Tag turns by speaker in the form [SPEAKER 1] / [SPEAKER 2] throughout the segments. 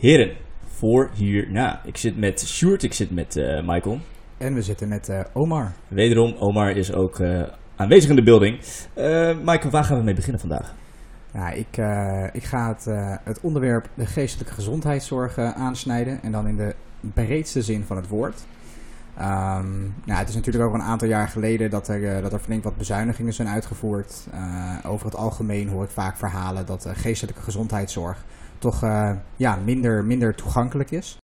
[SPEAKER 1] Heren, voor hierna. Ik zit met Sjoerd, ik zit met eh, Michael.
[SPEAKER 2] En we zitten met eh, Omar.
[SPEAKER 1] Wederom, Omar is ook eh, aanwezig in de building. Michael, waar gaan we mee beginnen vandaag?
[SPEAKER 2] Ja, ik, ik ga het, het onderwerp de geestelijke gezondheidszorg aansnijden. En dan in de breedste zin van het woord. Ehm, nou, het is natuurlijk ook een aantal jaar geleden dat er, eh, dat er flink wat bezuinigingen zijn uitgevoerd. Over het algemeen hoor ik vaak verhalen dat eh, geestelijke gezondheidszorg toch eh, ja, minder, minder toegankelijk is.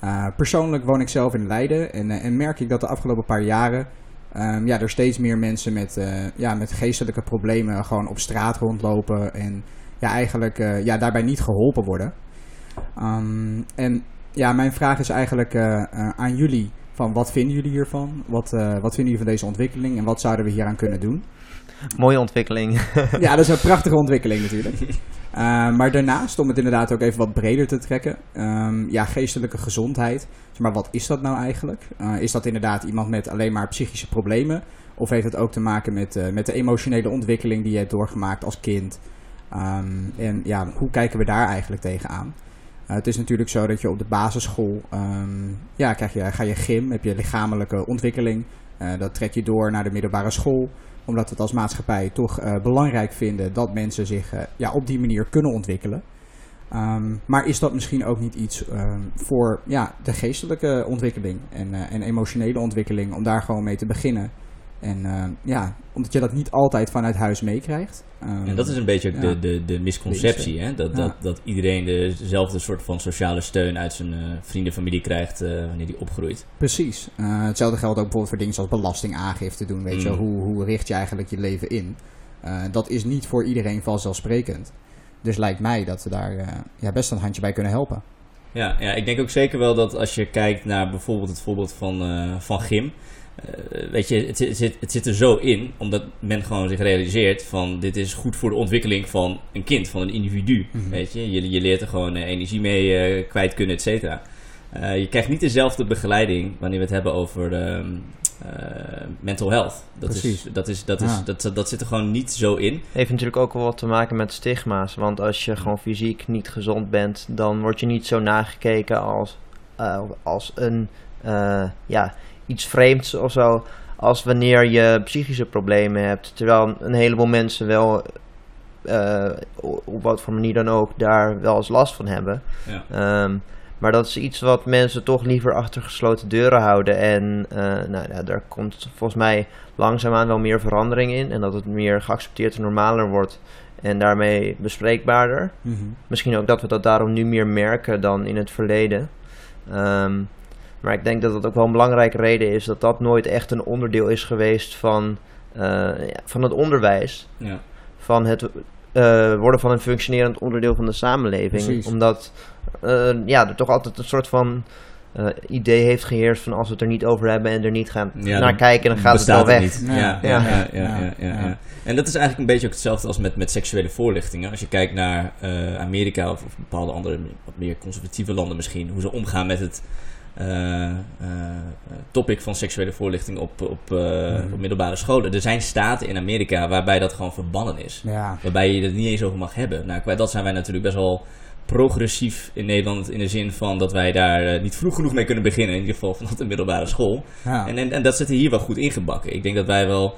[SPEAKER 2] Eh, persoonlijk woon ik zelf in Leiden en, eh, en merk ik dat de afgelopen paar jaren ehm, ja, er steeds meer mensen met, ja, met geestelijke problemen gewoon op straat rondlopen en ja, eigenlijk ja, daarbij niet geholpen worden. Ehm, en ja, mijn vraag is eigenlijk aan jullie van wat vinden jullie hiervan? Wat, wat vinden jullie van deze ontwikkeling en wat zouden we hieraan kunnen doen?
[SPEAKER 3] Mooie ontwikkeling.
[SPEAKER 2] Ja, dat is een prachtige ontwikkeling natuurlijk. Uh, maar daarnaast, om het inderdaad ook even wat breder te trekken. ehm, ja, geestelijke gezondheid. Maar wat is dat nou eigenlijk? Uh, is dat inderdaad iemand met alleen maar psychische problemen? Of heeft het ook te maken met, uh, met de emotionele ontwikkeling die je hebt doorgemaakt als kind? Um, en ja, hoe kijken we daar eigenlijk tegenaan? Uh, het is natuurlijk zo dat je op de basisschool, um, ja, krijg je, ga je gym, heb je lichamelijke ontwikkeling. Dat trek je door naar de middelbare school omdat we het als maatschappij toch uh, belangrijk vinden dat mensen zich uh, ja, op die manier kunnen ontwikkelen. Um, maar is dat misschien ook niet iets um, voor ja, de geestelijke ontwikkeling en, uh, en emotionele ontwikkeling, om daar gewoon mee te beginnen? En ja, omdat je dat niet altijd vanuit huis meekrijgt.
[SPEAKER 1] Um, en dat is een beetje ja, de, de, de misconceptie, hè? Dat, ja. dat, dat iedereen dezelfde soort van sociale steun uit zijn uh, vrienden familie krijgt uh, wanneer die opgroeit.
[SPEAKER 2] Precies. Hetzelfde geldt ook bijvoorbeeld voor dingen zoals belastingaangifte doen. Weet mm. je, hoe, hoe richt je eigenlijk je leven in? Dat is niet voor iedereen vanzelfsprekend. Dus lijkt mij dat we daar ja, best een handje bij kunnen helpen.
[SPEAKER 1] Ja, ja, ik denk ook zeker wel dat als je kijkt naar bijvoorbeeld het voorbeeld van, van Gym uh, weet je, het, het, zit, het zit er zo in, omdat men gewoon zich realiseert van dit is goed voor de ontwikkeling van een kind, van een individu. Mm-hmm. Weet je? je, je leert er gewoon uh, energie mee uh, kwijt kunnen, et cetera. je krijgt niet dezelfde begeleiding wanneer we het hebben over mental health. Dat,
[SPEAKER 2] Precies.
[SPEAKER 1] is, dat, is, dat, is, ja. dat, dat zit er gewoon niet zo in.
[SPEAKER 3] Heeft natuurlijk ook wel wat te maken met stigma's. Want als je gewoon fysiek niet gezond bent, dan word je niet zo nagekeken als, als een ja, iets vreemds of zo. Als wanneer je psychische problemen hebt. Terwijl een heleboel mensen wel, uh, op wat voor manier dan ook, daar wel eens last van hebben.
[SPEAKER 1] Ja.
[SPEAKER 3] Um, maar dat is iets wat mensen toch liever achter gesloten deuren houden. En uh, nou, ja, daar komt volgens mij langzaamaan wel meer verandering in. En dat het meer geaccepteerd en normaler wordt. En daarmee bespreekbaarder.
[SPEAKER 2] Mm -hmm.
[SPEAKER 3] Misschien ook dat we dat daarom nu meer merken dan in het verleden. Um, maar ik denk dat het ook wel een belangrijke reden is dat dat nooit echt een onderdeel is geweest van, uh, ja, van het onderwijs.
[SPEAKER 1] Ja.
[SPEAKER 3] Van het uh, worden van een functionerend onderdeel van de samenleving.
[SPEAKER 2] Precies.
[SPEAKER 3] Omdat uh, ja, er toch altijd een soort van idee heeft geheerst van als we het er niet over hebben en er niet gaan
[SPEAKER 1] ja,
[SPEAKER 3] naar kijken, dan gaat het wel weg.
[SPEAKER 1] Ja. Ja, ja, ja, ja, En dat is eigenlijk een beetje ook hetzelfde als met, met seksuele voorlichtingen. Als je kijkt naar Amerika of, of bepaalde andere, wat meer conservatieve landen misschien, hoe ze omgaan met het topic van seksuele voorlichting op, op, uh, mm. op, middelbare scholen. Er zijn staten in Amerika waarbij dat gewoon verbannen is.
[SPEAKER 2] Ja.
[SPEAKER 1] Waarbij je het niet eens over mag hebben. Nou, dat zijn wij natuurlijk best wel progressief in Nederland in de zin van dat wij daar niet vroeg genoeg mee kunnen beginnen. In ieder geval vanaf de middelbare school.
[SPEAKER 2] Ja.
[SPEAKER 1] En, en, en, dat zit er hier wel goed ingebakken. Ik denk dat wij wel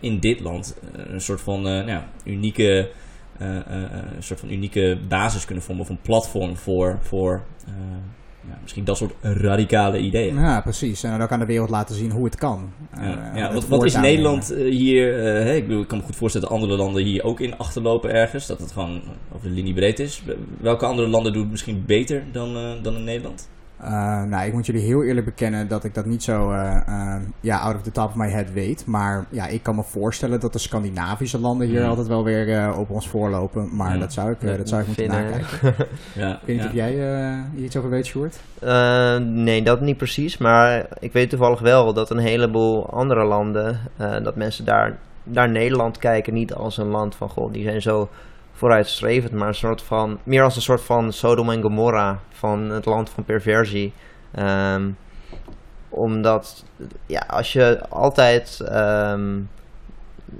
[SPEAKER 1] in dit land een soort van nou, unieke... een soort van unieke basis kunnen vormen of een platform voor, voor ja, misschien dat soort radicale ideeën.
[SPEAKER 2] Ja, precies. En ook aan de wereld laten zien hoe het kan.
[SPEAKER 1] Ja, ja wat, wat, is Nederland uh, hier... Hey, ik, bedoel, ik kan me goed voorstellen dat andere landen hier ook in achterlopen ergens. Dat het gewoon over de linie breed is. Welke andere landen doen het misschien beter dan, dan in Nederland?
[SPEAKER 2] Uh, nou, ik moet jullie heel eerlijk bekennen dat ik dat niet zo uh, uh, ja, out of the top of my head weet. Maar ja, ik kan me voorstellen dat de Scandinavische landen hier
[SPEAKER 1] Mm.
[SPEAKER 2] ja. altijd wel weer op ons voorlopen. Maar ja. dat zou ik, dat zou ik moeten nakijken.
[SPEAKER 1] ja,
[SPEAKER 2] ik weet niet of jij hier iets over weet, Sjoerd?
[SPEAKER 3] nee, dat niet precies. Maar ik weet toevallig wel dat een heleboel andere landen, dat mensen daar naar Nederland kijken niet als een land van, goh, die zijn zo vooruitstrevend, maar een soort van, meer als een soort van Sodom en Gomorra van het land van perversie. Um, omdat, ja, als je altijd um,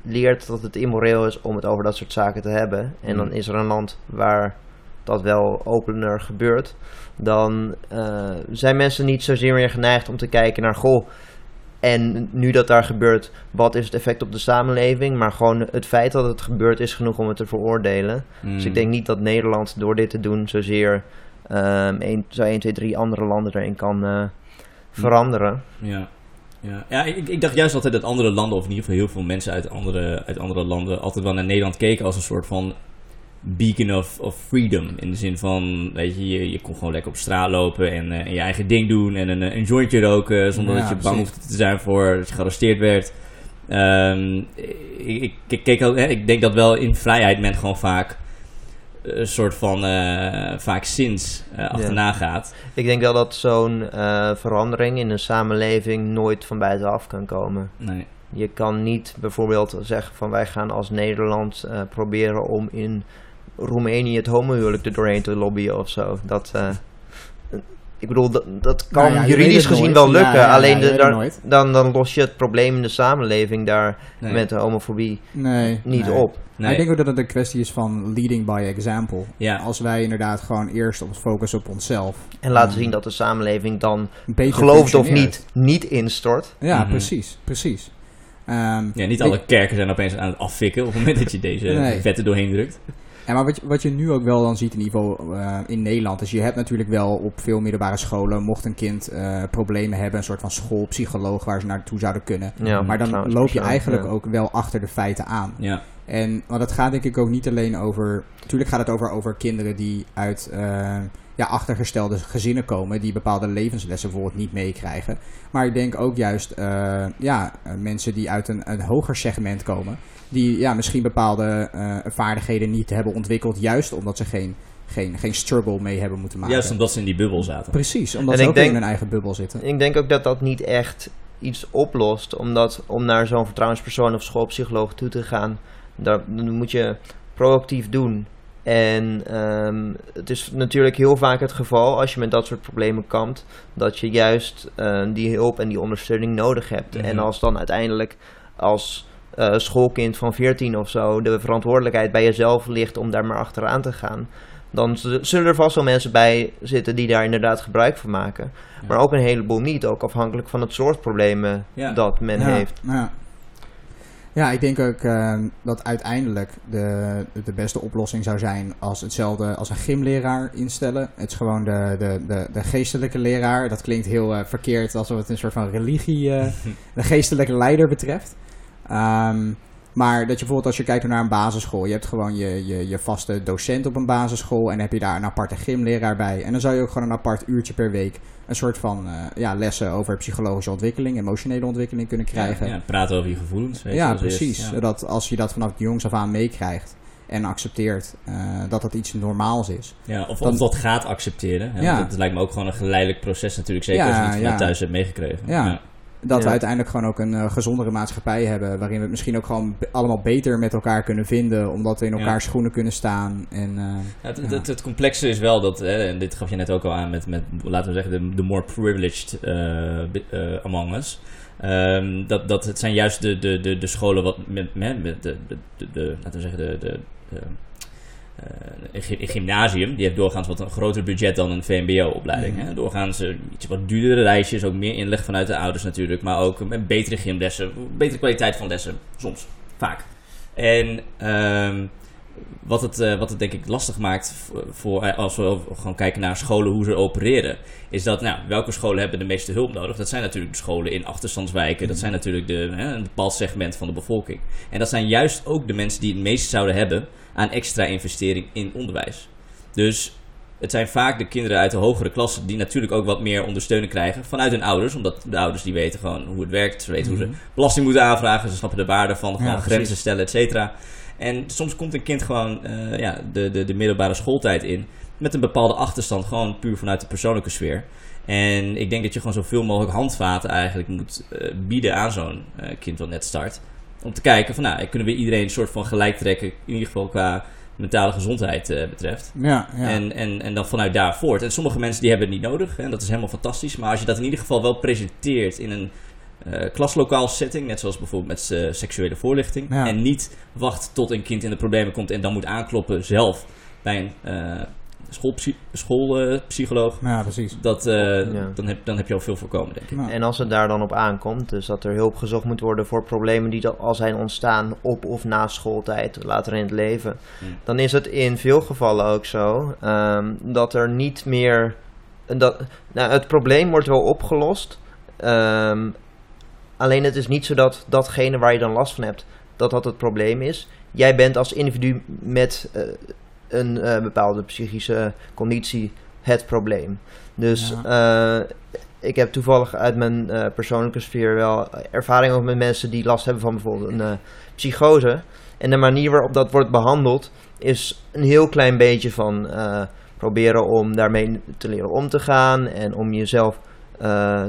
[SPEAKER 3] leert dat het immoreel is om het over dat soort zaken te hebben, en dan is er een land waar dat wel opener gebeurt, dan eh, zijn mensen niet zozeer meer geneigd om te kijken naar goh. En nu dat daar gebeurt, wat is het effect op de samenleving? Maar gewoon het feit dat het gebeurt is genoeg om het te veroordelen. Dus ik
[SPEAKER 1] Mm.
[SPEAKER 3] denk niet dat Nederland door dit te doen zozeer ehm een, zo 1, 2, 3 andere landen erin kan eh, veranderen.
[SPEAKER 1] Ja, ja. ja ik, ik dacht juist altijd dat andere landen, of in ieder geval heel veel mensen uit andere, uit andere landen, altijd wel naar Nederland keken als een soort van beacon of, of freedom. In de zin van, weet je, je, je kon gewoon lekker op straat lopen en, eh, en je eigen ding doen en een, een jointje roken zonder
[SPEAKER 2] Ja,
[SPEAKER 1] dat je bang
[SPEAKER 2] precies.
[SPEAKER 1] hoefde te zijn voor dat je gearresteerd werd. Ehm, ik, keek ook, hè, ik denk dat wel in vrijheid men gewoon vaak een soort van eh, vaak sinds eh, achterna gaat.
[SPEAKER 3] Ik denk wel dat zo'n verandering in een samenleving nooit van buitenaf kan komen.
[SPEAKER 1] Nee.
[SPEAKER 3] Je kan niet bijvoorbeeld zeggen van wij gaan als Nederland proberen om in Roemenië het homohuwelijk er doorheen te lobbyen of zo. Dat, eh, ik bedoel, dat, dat kan
[SPEAKER 2] Nou ja,
[SPEAKER 3] juridisch gezien
[SPEAKER 2] nooit.
[SPEAKER 3] wel lukken.
[SPEAKER 2] ja, ja,
[SPEAKER 3] alleen de- daar- dan, dan los je het probleem in de samenleving daar
[SPEAKER 1] Nee.
[SPEAKER 3] met de homofobie
[SPEAKER 2] Nee.
[SPEAKER 3] niet
[SPEAKER 2] nee.
[SPEAKER 3] op.
[SPEAKER 1] Nee.
[SPEAKER 2] Ik denk ook dat het een kwestie is van leading by example.
[SPEAKER 1] Ja.
[SPEAKER 2] Als wij inderdaad gewoon eerst op focussen op onszelf.
[SPEAKER 3] En laten zien dat de samenleving dan, gelooft of niet, niet instort.
[SPEAKER 2] Ja,
[SPEAKER 1] Mhm.
[SPEAKER 2] precies. Precies. Ehm,
[SPEAKER 1] Ja, niet alle kerken zijn opeens aan het afvikken op het moment dat je deze
[SPEAKER 2] Nee.
[SPEAKER 1] wetten doorheen drukt.
[SPEAKER 2] Ja, maar wat je, wat je nu ook wel dan ziet in ieder geval eh, in Nederland, is je hebt natuurlijk wel op veel middelbare scholen, mocht een kind eh, problemen hebben, een soort van schoolpsycholoog waar ze naartoe zouden kunnen.
[SPEAKER 3] Ja,
[SPEAKER 2] maar dan loop je eigenlijk
[SPEAKER 3] ja.
[SPEAKER 2] ook wel achter de feiten aan.
[SPEAKER 1] Ja.
[SPEAKER 2] En want het gaat denk ik ook niet alleen over. Natuurlijk gaat het over, over kinderen die uit eh, ja, achtergestelde gezinnen komen, die bepaalde levenslessen bijvoorbeeld niet meekrijgen. Maar ik denk ook juist eh, ja, eh, mensen die uit een, een hoger segment komen, die ja, misschien bepaalde eh, vaardigheden niet hebben ontwikkeld, juist omdat ze geen, geen, geen struggle mee hebben moeten maken.
[SPEAKER 1] Juist omdat ze in die bubbel zaten.
[SPEAKER 2] Precies, omdat
[SPEAKER 3] En
[SPEAKER 2] ze
[SPEAKER 3] ik
[SPEAKER 2] ook
[SPEAKER 3] denk-
[SPEAKER 2] in hun eigen bubbel zitten.
[SPEAKER 3] Ik denk ook dat dat niet echt iets oplost. Omdat om naar zo'n vertrouwenspersoon of schoolpsycholoog toe te gaan, daar, dat moet je proactief doen. En ehm, het is natuurlijk heel vaak het geval als je met dat soort problemen kampt, dat je juist eh, die hulp en die ondersteuning nodig hebt.
[SPEAKER 1] Mhm.
[SPEAKER 3] En als dan uiteindelijk als eh, schoolkind van 14 of zo de verantwoordelijkheid bij jezelf ligt om daar maar achteraan te gaan, dan zullen er vast wel mensen bij zitten die daar inderdaad gebruik van maken.
[SPEAKER 1] Ja.
[SPEAKER 3] Maar ook een heleboel niet, ook afhankelijk van het soort problemen
[SPEAKER 1] Ja.
[SPEAKER 3] dat men
[SPEAKER 2] ja,
[SPEAKER 3] heeft.
[SPEAKER 2] Ja. Ja, ik denk ook eh, dat uiteindelijk de, de beste oplossing zou zijn als hetzelfde als een gymleraar instellen. Het is gewoon de, de, de, de geestelijke leraar. Dat klinkt heel eh, verkeerd alsof het een soort van religie, eh, de geestelijke leider betreft. Ehm, maar dat je bijvoorbeeld als je kijkt naar een basisschool, je hebt gewoon je, je, je vaste docent op een basisschool en heb je daar een aparte gymleraar bij. En dan zou je ook gewoon een apart uurtje per week een soort van eh, ja, lessen over psychologische ontwikkeling, emotionele ontwikkeling kunnen krijgen.
[SPEAKER 1] Ja, ja, praten over je gevoelens. Weet je,
[SPEAKER 2] Ja, precies.
[SPEAKER 1] Ja.
[SPEAKER 2] Zodat als je dat vanaf jongs af aan meekrijgt en accepteert eh, dat dat iets normaals is.
[SPEAKER 1] Ja, of,
[SPEAKER 2] Dan-
[SPEAKER 1] of dat gaat accepteren. Ja, Dat lijkt me ook gewoon een geleidelijk proces natuurlijk. Zeker
[SPEAKER 2] Ja,
[SPEAKER 1] als je het
[SPEAKER 2] ja.
[SPEAKER 1] thuis hebt meegekregen.
[SPEAKER 2] Ja. Dat we uiteindelijk gewoon ook een eh, gezondere maatschappij hebben. Waarin we het misschien ook gewoon allemaal beter met elkaar kunnen vinden. Omdat we in
[SPEAKER 1] Ja.
[SPEAKER 2] elkaars schoenen kunnen staan. En, eh,
[SPEAKER 1] Ja, het. Het, het complexe is wel dat, hè, en dit gaf je net ook al aan met, met laten we zeggen, de, de more privileged eh, among us. Ehm, dat, dat het zijn juist de, de, de, de scholen wat met, met, de, de, de, laten we zeggen, de, de, de een gy- een gymnasium, die heeft doorgaans wat een groter budget dan een VMBO-opleiding. Hè. Doorgaans eh, iets wat duurdere reisjes, ook meer inleg vanuit de ouders natuurlijk, maar ook met betere gymlessen, betere kwaliteit van lessen, soms, vaak. En ehm, wat, het, eh, wat het denk ik lastig maakt voor, eh, als we gewoon kijken naar scholen, hoe ze opereren, is dat, nou, welke scholen hebben de meeste hulp nodig? Dat zijn natuurlijk de scholen in achterstandswijken, dat zijn natuurlijk de, hè, een bepaald segment van de bevolking. En dat zijn juist ook de mensen die het meest zouden hebben aan extra investering in onderwijs. Dus het zijn vaak de kinderen uit de hogere klassen die natuurlijk ook wat meer ondersteuning krijgen vanuit hun ouders. Omdat de ouders die weten gewoon hoe het werkt. Ze weten hoe
[SPEAKER 2] Mhm.
[SPEAKER 1] ze belasting moeten aanvragen. Ze snappen de waarde van gewoon
[SPEAKER 2] Ja,
[SPEAKER 1] grenzen stellen, et cetera. En soms komt een kind gewoon eh, ja, de, de, de middelbare schooltijd in. Met een bepaalde achterstand. Gewoon puur vanuit de persoonlijke sfeer. En ik denk dat je gewoon zoveel mogelijk handvaten eigenlijk moet eh, bieden aan zo'n eh, kind wat net start. Om te kijken van nou, kunnen we iedereen een soort van gelijk trekken. In ieder geval qua mentale gezondheid eh, betreft.
[SPEAKER 2] ja, ja.
[SPEAKER 1] En, en, en dan vanuit daar voort. En sommige mensen die hebben het niet nodig. En dat is helemaal fantastisch. Maar als je dat in ieder geval wel presenteert in een eh, klaslokaal setting. Net zoals bijvoorbeeld met eh, seksuele voorlichting.
[SPEAKER 2] Ja.
[SPEAKER 1] En niet wacht tot een kind in de problemen komt en dan moet aankloppen zelf bij een, schoolpsycholoog.
[SPEAKER 2] Ja, precies.
[SPEAKER 1] dat, eh,
[SPEAKER 3] Ja.
[SPEAKER 1] dan, heb, dan heb je al veel voorkomen, denk ik.
[SPEAKER 2] Nou,
[SPEAKER 3] En als het daar dan op aankomt, dus dat er hulp gezocht moet worden voor problemen die al zijn ontstaan op of na schooltijd, later in het leven,
[SPEAKER 1] Hmm.
[SPEAKER 3] dan is het in veel gevallen ook zo ehm, dat er niet meer. Dat, nou, het probleem wordt wel opgelost. ehm, alleen het is niet zo dat datgene waar je dan last van hebt, dat dat het probleem is. Jij bent als individu met eh, een eh, bepaalde psychische conditie het probleem. Dus eh, ik heb toevallig uit mijn eh, persoonlijke sfeer wel ervaring ook met mensen die last hebben van bijvoorbeeld een psychose. En de manier waarop dat wordt behandeld is een heel klein beetje van proberen om daarmee te leren om te gaan en om jezelf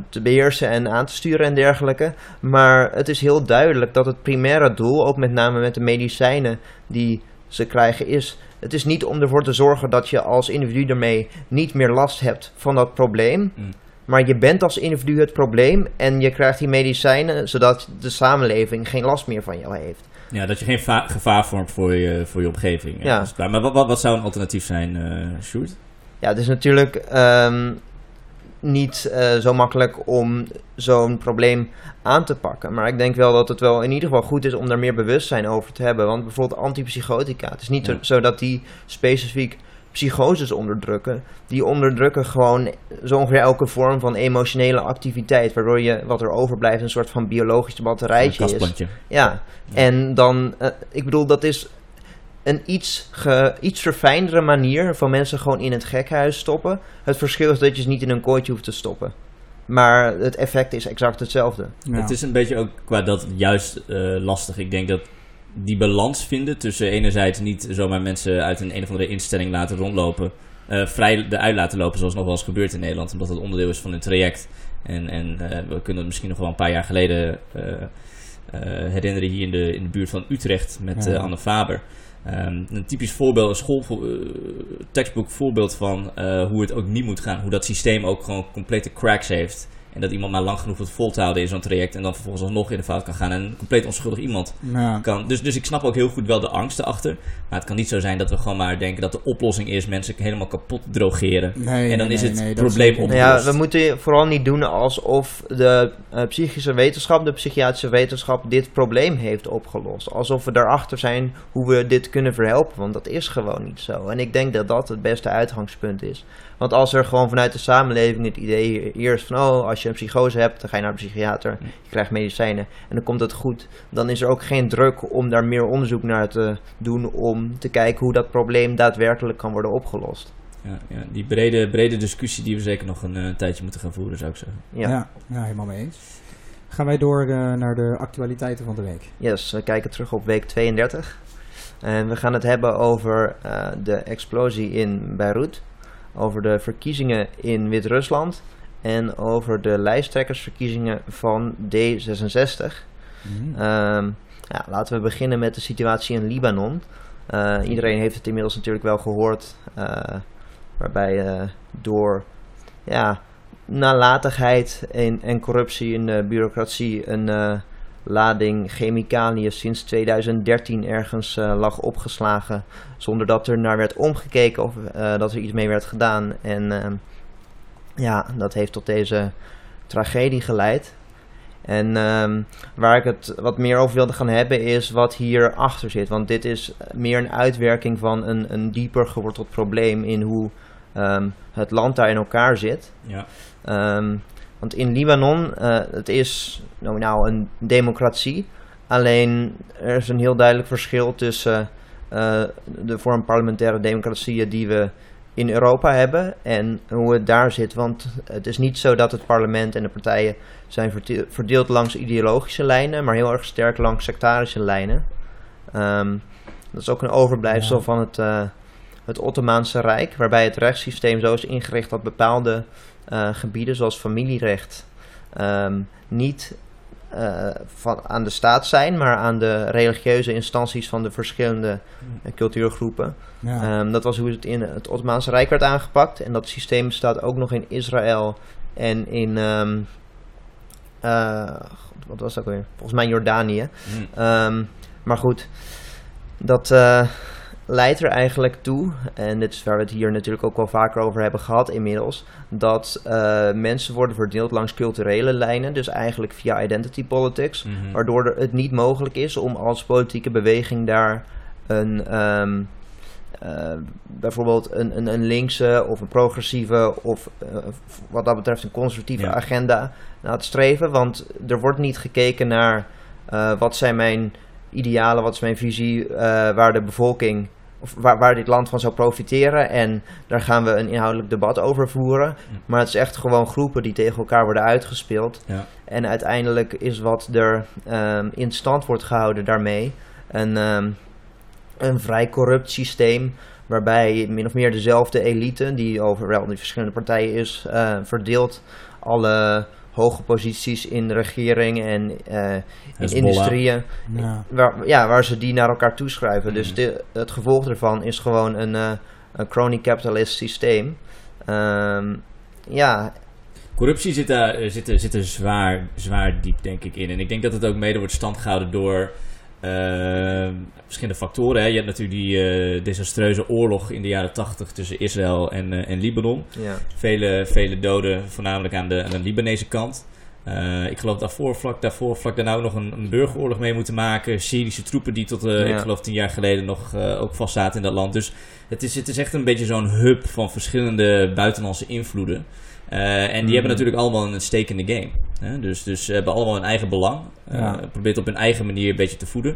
[SPEAKER 3] te beheersen en aan te sturen en dergelijke. Maar het is heel duidelijk dat het primaire doel, ook met name met de medicijnen die ze krijgen, is. Het is niet om ervoor te zorgen dat je als individu ermee niet meer last hebt van dat probleem.
[SPEAKER 1] Mm.
[SPEAKER 3] Maar je bent als individu het probleem en je krijgt die medicijnen zodat de samenleving geen last meer van jou heeft.
[SPEAKER 1] Ja, dat je geen va- gevaar vormt voor je, voor je omgeving.
[SPEAKER 3] Ja.
[SPEAKER 1] Maar wat, wat, wat zou een alternatief zijn, Sjoerd?
[SPEAKER 3] Ja, het is natuurlijk ehm, niet eh, zo makkelijk om zo'n probleem aan te pakken. Maar ik denk wel dat het wel in ieder geval goed is om daar meer bewustzijn over te hebben. Want bijvoorbeeld antipsychotica, het is niet
[SPEAKER 1] Ja.
[SPEAKER 3] zo, dat die specifiek psychoses onderdrukken. Die onderdrukken gewoon zo ongeveer elke vorm van emotionele activiteit. Waardoor je, wat er overblijft, een soort van biologisch batterijtje
[SPEAKER 1] Een
[SPEAKER 3] is. Ja, en dan, eh, ik bedoel, dat is een iets, ge, iets verfijndere manier van mensen gewoon in het gekhuis stoppen. Het verschil is dat je ze niet in een kooitje hoeft te stoppen. Maar het effect is exact hetzelfde.
[SPEAKER 2] ja.
[SPEAKER 1] Het is een beetje ook qua dat juist eh, lastig. Ik denk dat die balans vinden tussen enerzijds niet zomaar mensen uit een een of andere instelling laten rondlopen. eh, vrij eruit laten lopen zoals nog wel eens gebeurt in Nederland. Omdat het onderdeel is van hun traject. En, en eh, we kunnen het misschien nog wel een paar jaar geleden eh, eh, herinneren hier in de, in de buurt van Utrecht met
[SPEAKER 2] Ja.
[SPEAKER 1] eh, Anne Faber. Ehm, een typisch voorbeeld, een school, eh, voorbeeld van eh, hoe het ook niet moet gaan. Hoe dat systeem ook gewoon complete cracks heeft. En dat iemand maar lang genoeg het vol te houden in zo'n traject. En dan vervolgens alsnog in de fout kan gaan. En een compleet onschuldig iemand
[SPEAKER 2] Ja.
[SPEAKER 1] kan. Dus, dus ik snap ook heel goed wel de angst erachter. Maar het kan niet zo zijn dat we gewoon maar denken dat de oplossing is mensen helemaal kapot drogeren.
[SPEAKER 2] Nee,
[SPEAKER 1] en dan
[SPEAKER 2] nee,
[SPEAKER 1] is het
[SPEAKER 2] nee,
[SPEAKER 1] probleem.
[SPEAKER 3] Nou ja,
[SPEAKER 1] opgelost.
[SPEAKER 3] we moeten vooral niet doen alsof de eh, psychische wetenschap, de psychiatrische wetenschap, dit probleem heeft opgelost. Alsof we daarachter zijn hoe we dit kunnen verhelpen, want dat is gewoon niet zo. En ik denk dat dat het beste uitgangspunt is. Want als er gewoon vanuit de samenleving het idee eerst van, oh, als je een psychose hebt, dan ga je naar de psychiater, je krijgt medicijnen en dan komt het goed. Dan is er ook geen druk om daar meer onderzoek naar te doen om te kijken hoe dat probleem daadwerkelijk kan worden opgelost.
[SPEAKER 1] Ja, ja, die brede, brede discussie die we zeker nog een eh, tijdje moeten gaan voeren, zou ik zeggen.
[SPEAKER 3] Ja.
[SPEAKER 2] Ja. Ja, helemaal mee eens. Gaan wij door eh, naar de actualiteiten van de week.
[SPEAKER 3] Yes, we kijken terug op week 32. En we gaan het hebben over eh, de explosie in Beirut, over de verkiezingen in Wit-Rusland en over de lijsttrekkersverkiezingen van D66. Ehm, ja, laten we beginnen met de situatie in Libanon. Eh, iedereen heeft het inmiddels natuurlijk wel gehoord, eh, waarbij eh, door ja, nalatigheid en, en corruptie in de bureaucratie een lading chemicaliën sinds 2013 ergens eh, lag opgeslagen, zonder dat er naar werd omgekeken of eh, dat er iets mee werd gedaan. En ehm, ja, dat heeft tot deze tragedie geleid. En ehm, waar ik het wat meer over wilde gaan hebben is wat hierachter zit. Want dit is meer een uitwerking van een, een dieper geworteld probleem in hoe ehm, het land daar in elkaar zit.
[SPEAKER 1] Ja.
[SPEAKER 3] Want in Libanon, eh, het is nou, nou een democratie. Alleen er is een heel duidelijk verschil tussen eh, de vorm parlementaire democratieën die we in Europa hebben en hoe het daar zit. Want het is niet zo dat het parlement en de partijen zijn verdeeld langs ideologische lijnen, maar heel erg sterk langs sectarische lijnen. Ehm, dat is ook een overblijfsel
[SPEAKER 2] Ja.
[SPEAKER 3] van het, eh, het Ottomaanse Rijk, waarbij het rechtssysteem zo is ingericht dat bepaalde eh, gebieden, zoals familierecht, ehm, niet eh, van, aan de staat zijn, maar aan de religieuze instanties van de verschillende eh, cultuurgroepen.
[SPEAKER 2] Ja.
[SPEAKER 3] Ehm, dat was hoe het in het Ottomaanse Rijk werd aangepakt. En dat systeem bestaat ook nog in Israël en in. ehm, eh, wat was dat weer? Volgens mij Jordanië.
[SPEAKER 1] Hm.
[SPEAKER 3] Ehm, maar goed, dat, leidt er eigenlijk toe, en dit is waar we het hier natuurlijk ook wel vaker over hebben gehad inmiddels, dat eh, mensen worden verdeeld langs culturele lijnen, dus eigenlijk via identity politics,
[SPEAKER 1] Mhm.
[SPEAKER 3] waardoor er het niet mogelijk is om als politieke beweging daar een, ehm, eh, bijvoorbeeld een, een, een linkse of een progressieve of eh, wat dat betreft een conservatieve
[SPEAKER 1] Ja.
[SPEAKER 3] agenda na te streven, want er wordt niet gekeken naar wat zijn mijn idealen, wat is mijn visie, waar de bevolking of waar, waar dit land van zou profiteren. En daar gaan we een inhoudelijk debat over voeren. Maar het is echt gewoon groepen die tegen elkaar worden uitgespeeld.
[SPEAKER 1] Ja.
[SPEAKER 3] En uiteindelijk is wat er ehm, in stand wordt gehouden daarmee een, ehm, een vrij corrupt systeem. Waarbij min of meer dezelfde elite, die over wel die verschillende partijen is, eh, verdeelt alle hoge posities in de regering en eh, in industrieën.
[SPEAKER 2] Ja.
[SPEAKER 3] Waar, ja, waar ze die naar elkaar toeschrijven. Dus de, het gevolg daarvan is gewoon een, eh een crony capitalist systeem. Ehm, ja,
[SPEAKER 1] Corruptie zit daar eh, zit, er- zit er zwaar, zwaar diep, denk ik, in. En ik denk dat het ook mede wordt stand gehouden door verschillende factoren. Hè. Je hebt natuurlijk die eh, desastreuze oorlog in de jaren tachtig tussen Israël en, eh, en Libanon.
[SPEAKER 3] ja.
[SPEAKER 1] Vele, vele doden, voornamelijk aan de, aan de Libanese kant. Eh, ik geloof daarvoor, vlak daarvoor, vlak daarna ook nog een, een burgeroorlog mee moeten maken. Syrische troepen die tot,
[SPEAKER 3] Ja.
[SPEAKER 1] ik geloof, tien jaar geleden nog ook vastzaten in dat land. Dus het is, het is echt een beetje zo'n hub van verschillende buitenlandse invloeden. En die
[SPEAKER 3] Mhm.
[SPEAKER 1] hebben natuurlijk allemaal een stake in the game. Hè? Dus, dus ze hebben allemaal een eigen belang. Eh
[SPEAKER 2] Ja.
[SPEAKER 1] Probeert op hun eigen manier een beetje te voeden.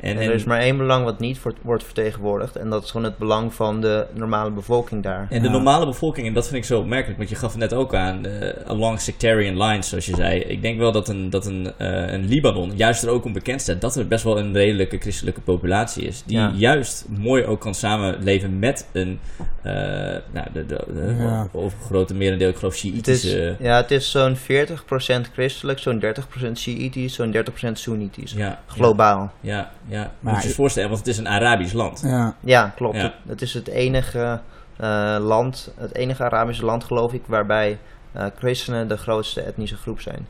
[SPEAKER 1] En,
[SPEAKER 3] En,
[SPEAKER 1] en,
[SPEAKER 3] er is maar één belang wat niet wordt- wordt vertegenwoordigd. En dat is gewoon het belang van de normale bevolking daar.
[SPEAKER 1] En de
[SPEAKER 2] Ja.
[SPEAKER 1] normale bevolking, en dat vind ik zo opmerkelijk, want je gaf het net ook aan, eh, along sectarian lines, zoals je zei. Ik denk wel dat een, dat een, eh, een Libanon juist er ook om bekend staat dat er best wel een redelijke christelijke populatie is. Die
[SPEAKER 3] Ja.
[SPEAKER 1] juist mooi ook kan samenleven met een, eh, nou, de, de, de
[SPEAKER 2] Ja.
[SPEAKER 1] overgrote merendeel, ik geloof,
[SPEAKER 3] Het is,
[SPEAKER 1] Shiïtische.
[SPEAKER 3] ja, het is zo'n 40% christelijk, zo'n 30% Shiïtisch, zo'n 30% Soenitisch.
[SPEAKER 1] Ja,
[SPEAKER 3] Globaal.
[SPEAKER 1] Ja, ja.
[SPEAKER 2] Maar-
[SPEAKER 1] Moet je je voorstellen, want het is een Arabisch land.
[SPEAKER 2] Ja.
[SPEAKER 3] Ja, klopt.
[SPEAKER 1] Ja.
[SPEAKER 3] Het, het is het enige eh, land, het enige Arabische land geloof ik, waarbij eh, christenen de grootste etnische groep zijn.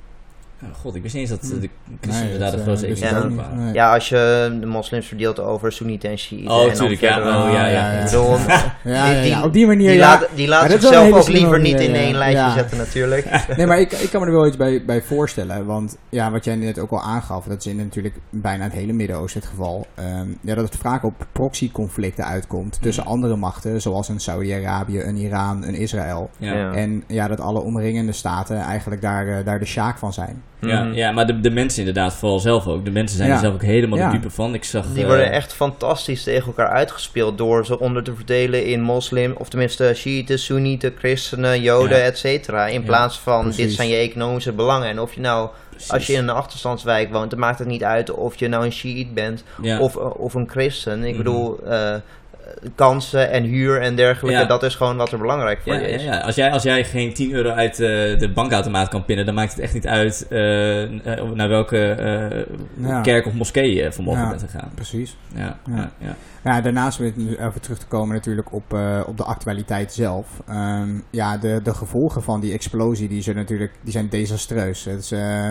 [SPEAKER 1] God, ik wist niet eens dat
[SPEAKER 2] Hm.
[SPEAKER 1] de christenen
[SPEAKER 2] Nee,
[SPEAKER 1] daar de grootste
[SPEAKER 2] eh,
[SPEAKER 1] groep
[SPEAKER 3] ook
[SPEAKER 1] waren.
[SPEAKER 3] Ja, als je de moslims verdeelt over Soenieten en Shiiten.
[SPEAKER 1] Oh,
[SPEAKER 3] en dan
[SPEAKER 1] tuurlijk, ja.
[SPEAKER 3] verder-
[SPEAKER 1] Oh, ja, ja.
[SPEAKER 2] ja, ja.
[SPEAKER 3] bedoel,
[SPEAKER 2] Ja, ja, ja,
[SPEAKER 3] die-
[SPEAKER 2] op die manier
[SPEAKER 3] die
[SPEAKER 2] ja.
[SPEAKER 3] laat, die
[SPEAKER 2] wel
[SPEAKER 3] zichzelf ook liever niet in één
[SPEAKER 2] ja.
[SPEAKER 3] lijstje
[SPEAKER 2] Ja.
[SPEAKER 3] zetten natuurlijk.
[SPEAKER 2] Nee, maar ik, ik kan me er wel iets bij, bij voorstellen. Want ja, wat jij net ook al aangaf, dat is in natuurlijk bijna het hele Midden-Oosten het geval. ehm, ja, dat het vaak op proxy-conflicten uitkomt tussen andere machten, zoals een Saudi-Arabië, een Iran, een Israël.
[SPEAKER 1] Ja.
[SPEAKER 3] Ja.
[SPEAKER 2] En ja, dat alle omringende staten eigenlijk daar, eh, daar de sjaak van zijn.
[SPEAKER 1] Ja,
[SPEAKER 3] Mhm.
[SPEAKER 1] ja, maar de, de mensen inderdaad vooral zelf ook. De mensen zijn
[SPEAKER 2] Ja.
[SPEAKER 1] er zelf ook helemaal
[SPEAKER 2] Ja.
[SPEAKER 1] de dupe van. Ik zag...
[SPEAKER 3] Die
[SPEAKER 1] eh,
[SPEAKER 3] worden echt fantastisch tegen elkaar uitgespeeld door ze onder te verdelen in moslim, of tenminste Shiiten, Soenieten, christenen, joden,
[SPEAKER 1] Ja.
[SPEAKER 3] et cetera. In
[SPEAKER 1] Ja,
[SPEAKER 3] plaats van
[SPEAKER 2] precies.
[SPEAKER 3] dit zijn je economische belangen. En of je nou,
[SPEAKER 1] precies.
[SPEAKER 3] als je in een achterstandswijk woont, dan maakt het niet uit of je nou een Shiit bent
[SPEAKER 1] Ja.
[SPEAKER 3] of, of een christen. Ik
[SPEAKER 1] Mhm.
[SPEAKER 3] bedoel, eh, kansen en huur en dergelijke,
[SPEAKER 1] Ja.
[SPEAKER 3] dat is gewoon wat er belangrijk voor
[SPEAKER 1] ja,
[SPEAKER 3] je
[SPEAKER 1] ja,
[SPEAKER 3] is.
[SPEAKER 1] ja. Als, jij, als jij geen 10 euro uit eh, de bankautomaat kan pinnen, dan maakt het echt niet uit eh, eh, naar welke eh,
[SPEAKER 2] Ja.
[SPEAKER 1] kerk of moskee je vanmorgen
[SPEAKER 2] Ja.
[SPEAKER 1] bent gegaan.
[SPEAKER 2] Precies.
[SPEAKER 1] Ja,
[SPEAKER 2] Ja.
[SPEAKER 1] ja. Ja,
[SPEAKER 2] Ja, daarnaast weer even terug te komen natuurlijk op, eh, op de actualiteit zelf. Ehm, ja, de, de gevolgen van die explosie die zijn natuurlijk die zijn desastreus. Het is, eh,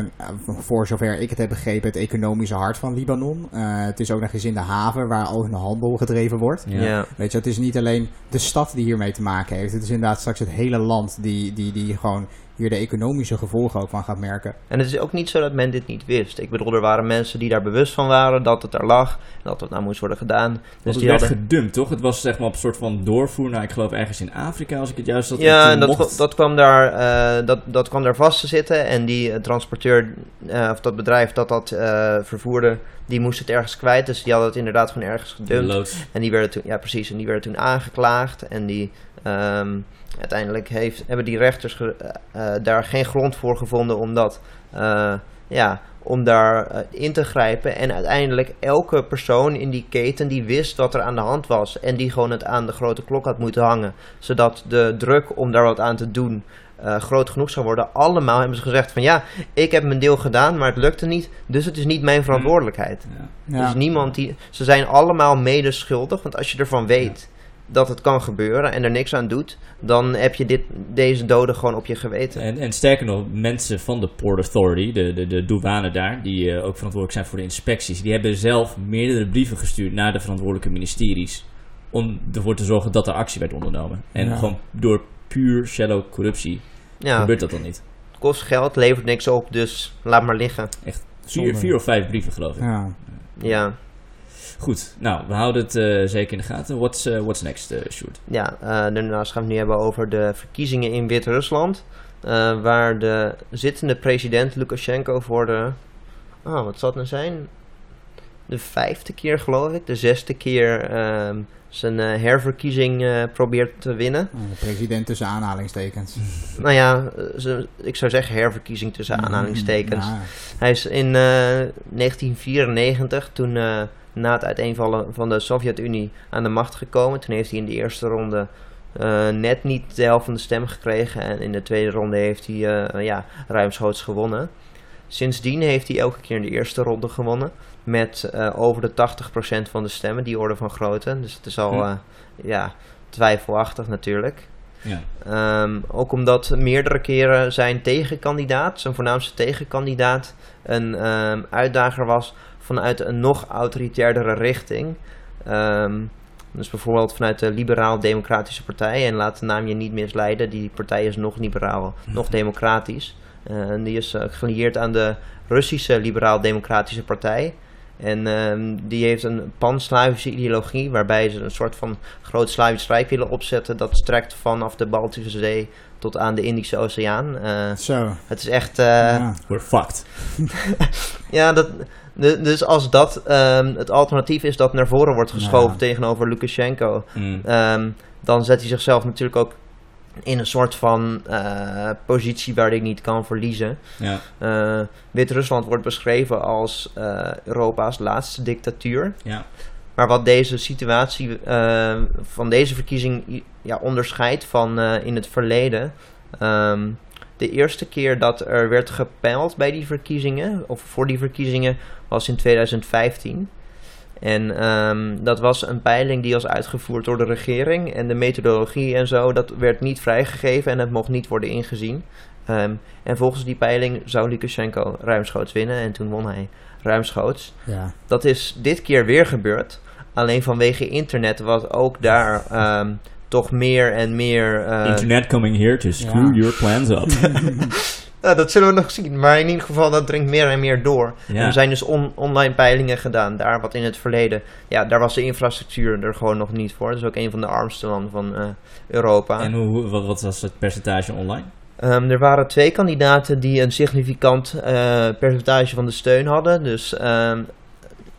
[SPEAKER 2] voor zover ik het heb begrepen, het economische hart van Libanon. Eh, het is ook nog eens in de haven waar al hun handel gedreven wordt.
[SPEAKER 1] Ja.
[SPEAKER 3] Ja.
[SPEAKER 2] Weet je, het is niet alleen de stad die hiermee te maken heeft. Het is inderdaad straks het hele land die, die, die gewoon hier de economische gevolgen ook van gaat merken.
[SPEAKER 3] En het is ook niet zo dat men dit niet wist. Ik bedoel, er waren mensen die daar bewust van waren dat het er lag. En dat het nou moest worden gedaan.
[SPEAKER 1] Want
[SPEAKER 3] Dus
[SPEAKER 1] het
[SPEAKER 3] die
[SPEAKER 1] werd
[SPEAKER 3] hadden...
[SPEAKER 1] gedumpt, toch? Het was zeg maar op een soort van doorvoer naar, ik geloof ergens in Afrika, als ik het juist had.
[SPEAKER 3] Ja, en dat,
[SPEAKER 1] mocht-
[SPEAKER 3] dat, kwam daar, eh, dat, dat kwam daar vast te zitten. En die eh, transporteur, eh, of dat bedrijf dat dat eh, vervoerde, die moest het ergens kwijt. Dus die hadden het inderdaad gewoon ergens gedumpt. En die werden toen, ja precies, en die werden toen aangeklaagd. En die, ehm, uiteindelijk heeft, hebben die rechters ge- eh, eh, daar geen grond voor gevonden om dat, eh, ja, om daar in te grijpen. En uiteindelijk elke persoon in die keten die wist wat er aan de hand was. En die gewoon het aan de grote klok had moeten hangen. Zodat de druk om daar wat aan te doen eh, groot genoeg zou worden. Allemaal hebben ze gezegd van ja, ik heb mijn deel gedaan, maar het lukte niet. Dus het is niet mijn verantwoordelijkheid.
[SPEAKER 1] Ja.
[SPEAKER 2] Ja.
[SPEAKER 3] Dus niemand die. Ze zijn allemaal medeschuldig. Want als je ervan weet dat het kan gebeuren en er niks aan doet, dan heb je dit, deze doden gewoon op je geweten.
[SPEAKER 1] En, en sterker nog, mensen van de Port Authority, de, de, de douane daar, die eh, ook verantwoordelijk zijn voor de inspecties, die hebben zelf meerdere brieven gestuurd naar de verantwoordelijke ministeries om ervoor te zorgen dat er actie werd ondernomen. En
[SPEAKER 2] Ja.
[SPEAKER 1] gewoon door puur shallow corruptie
[SPEAKER 3] Ja,
[SPEAKER 1] gebeurt dat dan niet.
[SPEAKER 3] het kost geld, levert niks op, dus laat maar liggen.
[SPEAKER 1] Vier,
[SPEAKER 2] Zonde.
[SPEAKER 1] vier of vijf brieven geloof ik.
[SPEAKER 2] Ja.
[SPEAKER 3] Ja,
[SPEAKER 1] Goed, nou, we houden het eh, zeker in de gaten. What's, eh, what's next, Sjoerd?
[SPEAKER 3] ja eh, daarnaast gaan we het nu hebben over de verkiezingen in Wit-Rusland. eh, waar de zittende president Lukashenko voor de... Oh, wat zal het nou zijn? De vijfde keer geloof ik. De zesde keer ehm, zijn eh, herverkiezing eh, probeert te winnen.
[SPEAKER 2] De president tussen aanhalingstekens.
[SPEAKER 3] Nou ja, ze- ik zou zeggen herverkiezing tussen aanhalingstekens.
[SPEAKER 2] Ja.
[SPEAKER 3] Hij is in eh, 1994, toen eh, na het uiteenvallen van de Sovjet-Unie, aan de macht gekomen. Toen heeft hij in de eerste ronde eh, net niet de helft van de stemmen gekregen. En in de tweede ronde heeft hij eh, ja, ruimschoots gewonnen. Sindsdien heeft hij elke keer in de eerste ronde gewonnen. Met eh, over de 80% van de stemmen, die orde van grootte. Dus het is al
[SPEAKER 1] Hm.
[SPEAKER 3] ja, twijfelachtig natuurlijk.
[SPEAKER 1] Ja.
[SPEAKER 3] Ehm, ook omdat meerdere keren zijn tegenkandidaat, zijn voornaamste tegenkandidaat, een ehm, uitdager was vanuit een nog autoritairdere richting. Ehm, dus bijvoorbeeld vanuit de Liberaal-Democratische Partij. En laat de naam je niet misleiden, die partij is nog liberaal, nog democratisch. Eh, en die is eh, gelieerd aan de Russische Liberaal-Democratische Partij. En ehm, die heeft een pan-Slavische ideologie, waarbij ze een soort van groot Slavisch Rijk willen opzetten. Dat strekt vanaf de Baltische Zee tot aan de Indische Oceaan. Eh,
[SPEAKER 2] Zo.
[SPEAKER 3] het is echt. eh,
[SPEAKER 2] ja.
[SPEAKER 1] We're fucked.
[SPEAKER 3] ja, dat, de- dus als dat ehm, het alternatief is dat naar voren wordt geschoven
[SPEAKER 2] Ja.
[SPEAKER 3] tegenover Lukashenko,
[SPEAKER 1] Mm.
[SPEAKER 3] ehm, dan zet hij zichzelf natuurlijk ook in een soort van eh, positie waar hij niet kan verliezen.
[SPEAKER 1] Ja.
[SPEAKER 3] Eh, Wit-Rusland wordt beschreven als eh, Europa's laatste dictatuur.
[SPEAKER 1] Ja.
[SPEAKER 3] Maar wat deze situatie eh, van deze verkiezing ja, onderscheidt van in het verleden. ehm, de eerste keer dat er werd gepeild bij die verkiezingen, of voor die verkiezingen, was in 2015. En ehm, dat was een peiling die was uitgevoerd door de regering. En de methodologie en zo, dat werd niet vrijgegeven en het mocht niet worden ingezien. Ehm, en volgens die peiling zou Lukashenko ruimschoots winnen. En toen won hij ruimschoots.
[SPEAKER 2] Ja.
[SPEAKER 3] Dat is dit keer weer gebeurd. Alleen vanwege internet was ook daar ehm, toch meer en meer... eh,
[SPEAKER 1] Internet coming here to screw
[SPEAKER 2] Ja.
[SPEAKER 1] your plans up.
[SPEAKER 3] nou, dat zullen we nog zien. Maar in ieder geval, dat dringt meer en meer door.
[SPEAKER 1] Ja.
[SPEAKER 3] Er zijn dus on- online peilingen gedaan daar. Wat in het verleden... Ja, daar was de infrastructuur er gewoon nog niet voor. Dat is ook een van de armste landen van eh, Europa.
[SPEAKER 1] en hoe, wat, wat was het percentage online?
[SPEAKER 3] Ehm, er waren twee kandidaten die een significant eh, percentage van de steun hadden. Dus ehm,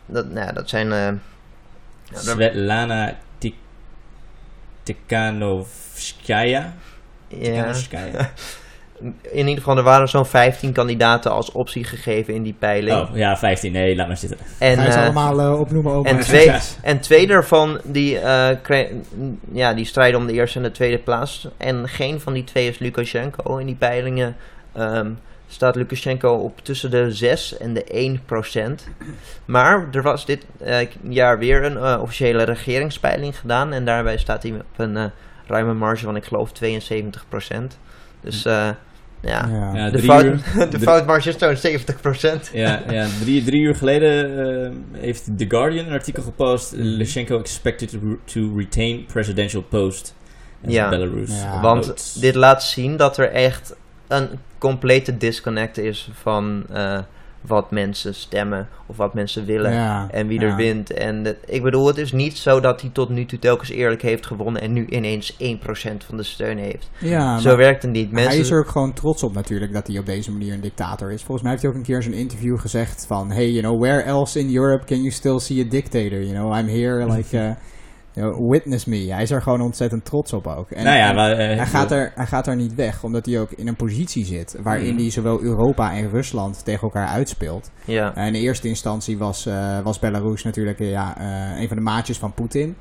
[SPEAKER 3] dat, nou, dat zijn... daar-
[SPEAKER 1] Svetlana Tikhanovskaya.
[SPEAKER 3] ja, in ieder geval, er waren zo'n 15 kandidaten als optie gegeven in die peiling.
[SPEAKER 1] Oh, ja, 15. Nee, laat maar zitten.
[SPEAKER 3] en,
[SPEAKER 2] Ga je ze
[SPEAKER 3] eh,
[SPEAKER 2] allemaal eh, opnoemen ook.
[SPEAKER 3] en, twee, en twee daarvan die, eh, kre- ja, die strijden om de eerste en de tweede plaats. En geen van die twee is Lukashenko. In die peilingen ehm, staat Lukashenko op tussen de 6 en de 1 procent. Maar er was dit eh, jaar weer een eh, officiële regeringspeiling gedaan. En daarbij staat hij op een eh, ruime marge van, ik geloof, 72 procent. Dus eh, ja,
[SPEAKER 2] Ja.
[SPEAKER 1] Ja,
[SPEAKER 3] de, fout,
[SPEAKER 1] uur,
[SPEAKER 3] de foutmarge is zo'n 70 procent.
[SPEAKER 1] ja, ja drie, drie uur geleden eh, heeft The Guardian een artikel gepost. Lukashenko expected to, to retain presidential post
[SPEAKER 3] Ja.
[SPEAKER 1] Belarus.
[SPEAKER 2] Ja.
[SPEAKER 3] Want dit laat zien dat er echt een complete disconnect is van eh, wat mensen stemmen of wat mensen willen
[SPEAKER 2] Ja,
[SPEAKER 3] en wie er wint. En ik bedoel, het is niet zo dat hij tot nu toe telkens eerlijk heeft gewonnen en nu ineens 1% van de steun heeft.
[SPEAKER 2] Ja,
[SPEAKER 3] zo werkt het niet. Mensen,
[SPEAKER 2] Hij is er ook gewoon trots op natuurlijk dat hij op deze manier een dictator is. Volgens mij heeft hij ook een keer in zijn interview gezegd van... Hey, you know, where else in Europe can you still see a dictator? You know, I'm here, like, uh, witness me. Hij is er gewoon ontzettend trots op ook. En,
[SPEAKER 1] nou ja,
[SPEAKER 2] en
[SPEAKER 1] maar, eh,
[SPEAKER 2] hij, gaat er, hij gaat er niet weg, omdat hij ook in een positie zit... waarin
[SPEAKER 1] Mhm.
[SPEAKER 2] hij zowel Europa en Rusland tegen elkaar uitspeelt.
[SPEAKER 3] ja.
[SPEAKER 2] En in eerste instantie was, eh, was Belarus natuurlijk eh, ja, eh, een van de maatjes van Poetin...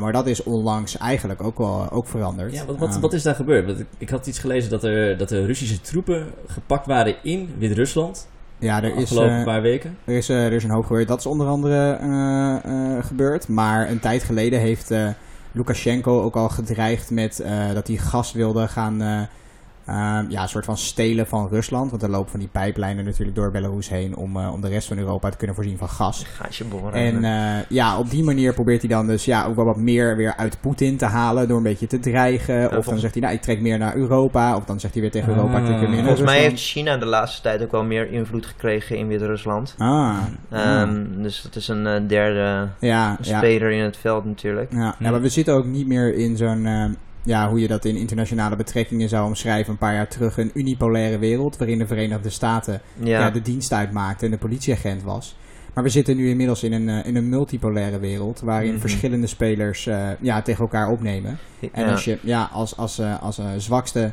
[SPEAKER 2] Maar dat is onlangs eigenlijk ook wel ook veranderd.
[SPEAKER 1] Ja, wat, wat, wat is daar gebeurd? Want ik, ik had iets gelezen dat er, dat er Russische troepen gepakt waren in Wit-Rusland.
[SPEAKER 2] Ja, er is,
[SPEAKER 1] afgelopen
[SPEAKER 2] eh,
[SPEAKER 1] paar weken.
[SPEAKER 2] Er is, eh, er is een hoop gebeurd. Dat is onder andere eh, gebeurd. Maar een tijd geleden heeft Lukashenko ook al gedreigd met dat hij gas wilde gaan, eh, Ehm, ja, een soort van stelen van Rusland. Want er lopen van die pijplijnen natuurlijk door Belarus heen om, eh, om de rest van Europa te kunnen voorzien van gas.
[SPEAKER 3] Boren.
[SPEAKER 2] En eh, ja, op die manier probeert hij dan dus ja, ook wel wat meer weer uit Poetin te halen door een beetje te dreigen. of dan zegt hij, nou, ik trek meer naar Europa. Of dan zegt hij weer tegen Europa, ik trek weer meer naar
[SPEAKER 3] Volgens mij heeft China de laatste tijd ook wel meer invloed gekregen in Wit-Rusland.
[SPEAKER 2] Ah,
[SPEAKER 3] Ehm, Dus het is een eh, derde
[SPEAKER 2] ja, ja.
[SPEAKER 3] speler in het veld natuurlijk.
[SPEAKER 2] Ja, maar we zitten ook niet meer in zo'n, eh, ja, hoe je dat in internationale betrekkingen zou omschrijven, een paar jaar terug, een unipolaire wereld waarin de Verenigde Staten ja.
[SPEAKER 3] Ja,
[SPEAKER 2] de dienst uitmaakte en de politieagent was. Maar we zitten nu inmiddels in een, eh, in een multipolaire wereld waarin
[SPEAKER 3] Mhm.
[SPEAKER 2] verschillende spelers eh, ja, tegen elkaar opnemen. En
[SPEAKER 3] ja.
[SPEAKER 2] als je ja, als, als, eh, als eh, zwakste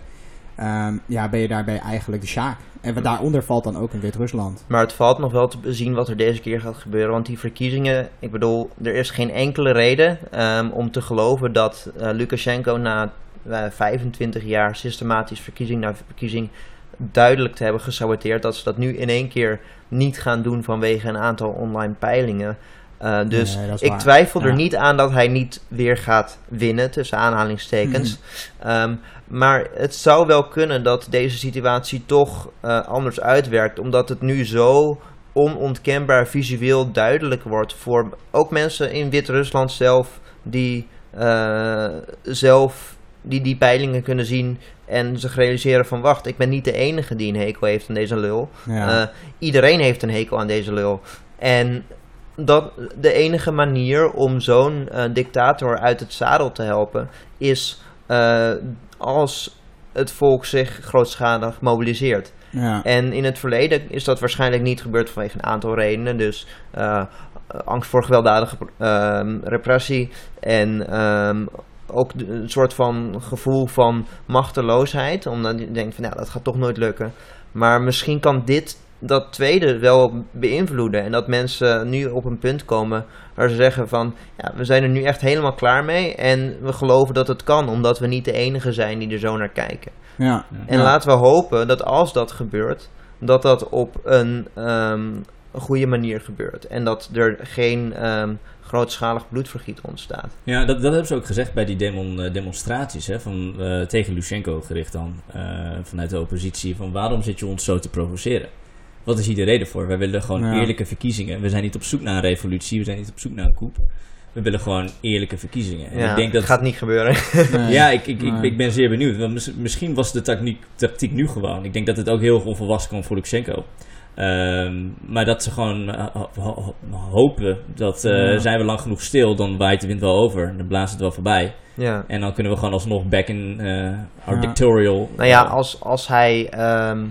[SPEAKER 2] ehm, ja, ben je daarbij eigenlijk de Sjaak. En daaronder valt dan ook een Wit-Rusland.
[SPEAKER 3] Maar het valt nog wel te zien wat er deze keer gaat gebeuren. Want die verkiezingen, ik bedoel, er is geen enkele reden ehm, om te geloven dat eh, Lukashenko na eh, 25 jaar systematisch verkiezing na verkiezing duidelijk te hebben gesaboteerd. Dat ze dat nu in één keer niet gaan doen vanwege een aantal online peilingen. Eh, dus
[SPEAKER 2] Nee,
[SPEAKER 3] ik
[SPEAKER 2] waar.
[SPEAKER 3] twijfel er niet aan dat hij niet weer gaat winnen, tussen aanhalingstekens.
[SPEAKER 2] Mhm.
[SPEAKER 3] Ehm, maar het zou wel kunnen dat deze situatie toch eh, anders uitwerkt, omdat het nu zo onontkenbaar visueel duidelijk wordt voor ook mensen in Wit-Rusland zelf die eh, zelf die, die peilingen kunnen zien en zich realiseren van wacht, ik ben niet de enige die een hekel heeft aan deze lul.
[SPEAKER 2] Ja.
[SPEAKER 3] Eh, iedereen heeft een hekel aan deze lul. En dat de enige manier om zo'n dictator uit het zadel te helpen is als het volk zich grootschalig mobiliseert.
[SPEAKER 2] ja.
[SPEAKER 3] En in het verleden is dat waarschijnlijk niet gebeurd vanwege een aantal redenen. Dus eh, angst voor gewelddadige ehm, repressie en ehm, ook een soort van gevoel van machteloosheid. Omdat je denkt van ja, dat gaat toch nooit lukken. Maar misschien kan dit dat tweede wel beïnvloeden. En dat mensen nu op een punt komen waar ze zeggen van ja, we zijn er nu echt helemaal klaar mee. En we geloven dat het kan, omdat we niet de enige zijn die er zo naar kijken.
[SPEAKER 2] ja.
[SPEAKER 3] En
[SPEAKER 2] Ja.
[SPEAKER 3] laten we hopen dat als dat gebeurt, dat dat op een, ehm, een goede manier gebeurt. En dat er geen ehm, grootschalig bloedvergiet ontstaat.
[SPEAKER 1] Ja, dat, dat hebben ze ook gezegd bij die demon, eh, demonstraties hè, van, eh, tegen Lushenko gericht dan, eh, vanuit de oppositie. Van waarom zit je ons zo te provoceren? Wat is hier de reden voor? Wij willen gewoon
[SPEAKER 2] Ja.
[SPEAKER 1] eerlijke verkiezingen. We zijn niet op zoek naar een revolutie, we zijn niet op zoek naar een coup. We willen gewoon eerlijke verkiezingen. En
[SPEAKER 3] Ja,
[SPEAKER 1] ik denk dat,
[SPEAKER 3] het gaat niet gebeuren.
[SPEAKER 2] Nee.
[SPEAKER 1] ja, ik, ik, ik,
[SPEAKER 2] Nee.
[SPEAKER 1] ik ben zeer benieuwd. Want mis- misschien was de tactiek, tactiek nu gewoon. Ik denk dat het ook heel onvolwassen kan voor Lukashenko. Ehm, maar dat ze gewoon eh, ho- ho- hopen dat eh,
[SPEAKER 2] Ja.
[SPEAKER 1] zijn we lang genoeg stil, dan waait de wind wel over. Dan blaast het wel voorbij.
[SPEAKER 3] ja.
[SPEAKER 1] En dan kunnen we gewoon alsnog back in eh our
[SPEAKER 2] Ja.
[SPEAKER 1] dictatorial.
[SPEAKER 3] Nou ja, als, als hij ehm,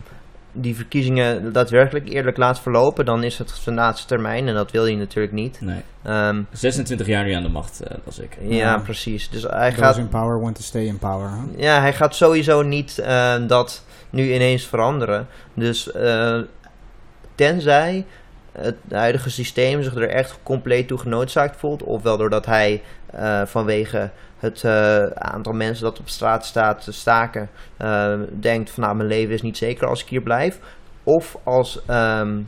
[SPEAKER 3] die verkiezingen daadwerkelijk eerlijk laat verlopen, dan is het zijn laatste termijn. En dat wil hij natuurlijk niet.
[SPEAKER 1] Nee.
[SPEAKER 3] Ehm,
[SPEAKER 1] 26 jaar nu aan de macht, eh dat ik.
[SPEAKER 3] ja,
[SPEAKER 2] Ja.
[SPEAKER 3] precies. Dus hij
[SPEAKER 2] Those
[SPEAKER 3] gaat
[SPEAKER 2] in power want to stay in power. hè?
[SPEAKER 3] Ja, hij gaat sowieso niet eh, dat nu ineens veranderen. Dus eh, tenzij het huidige systeem zich er echt compleet toe genoodzaakt voelt, ofwel doordat hij eh, vanwege het eh, aantal mensen dat op straat staat te staken, eh, denkt van nou mijn leven is niet zeker als ik hier blijf. Of als, ehm,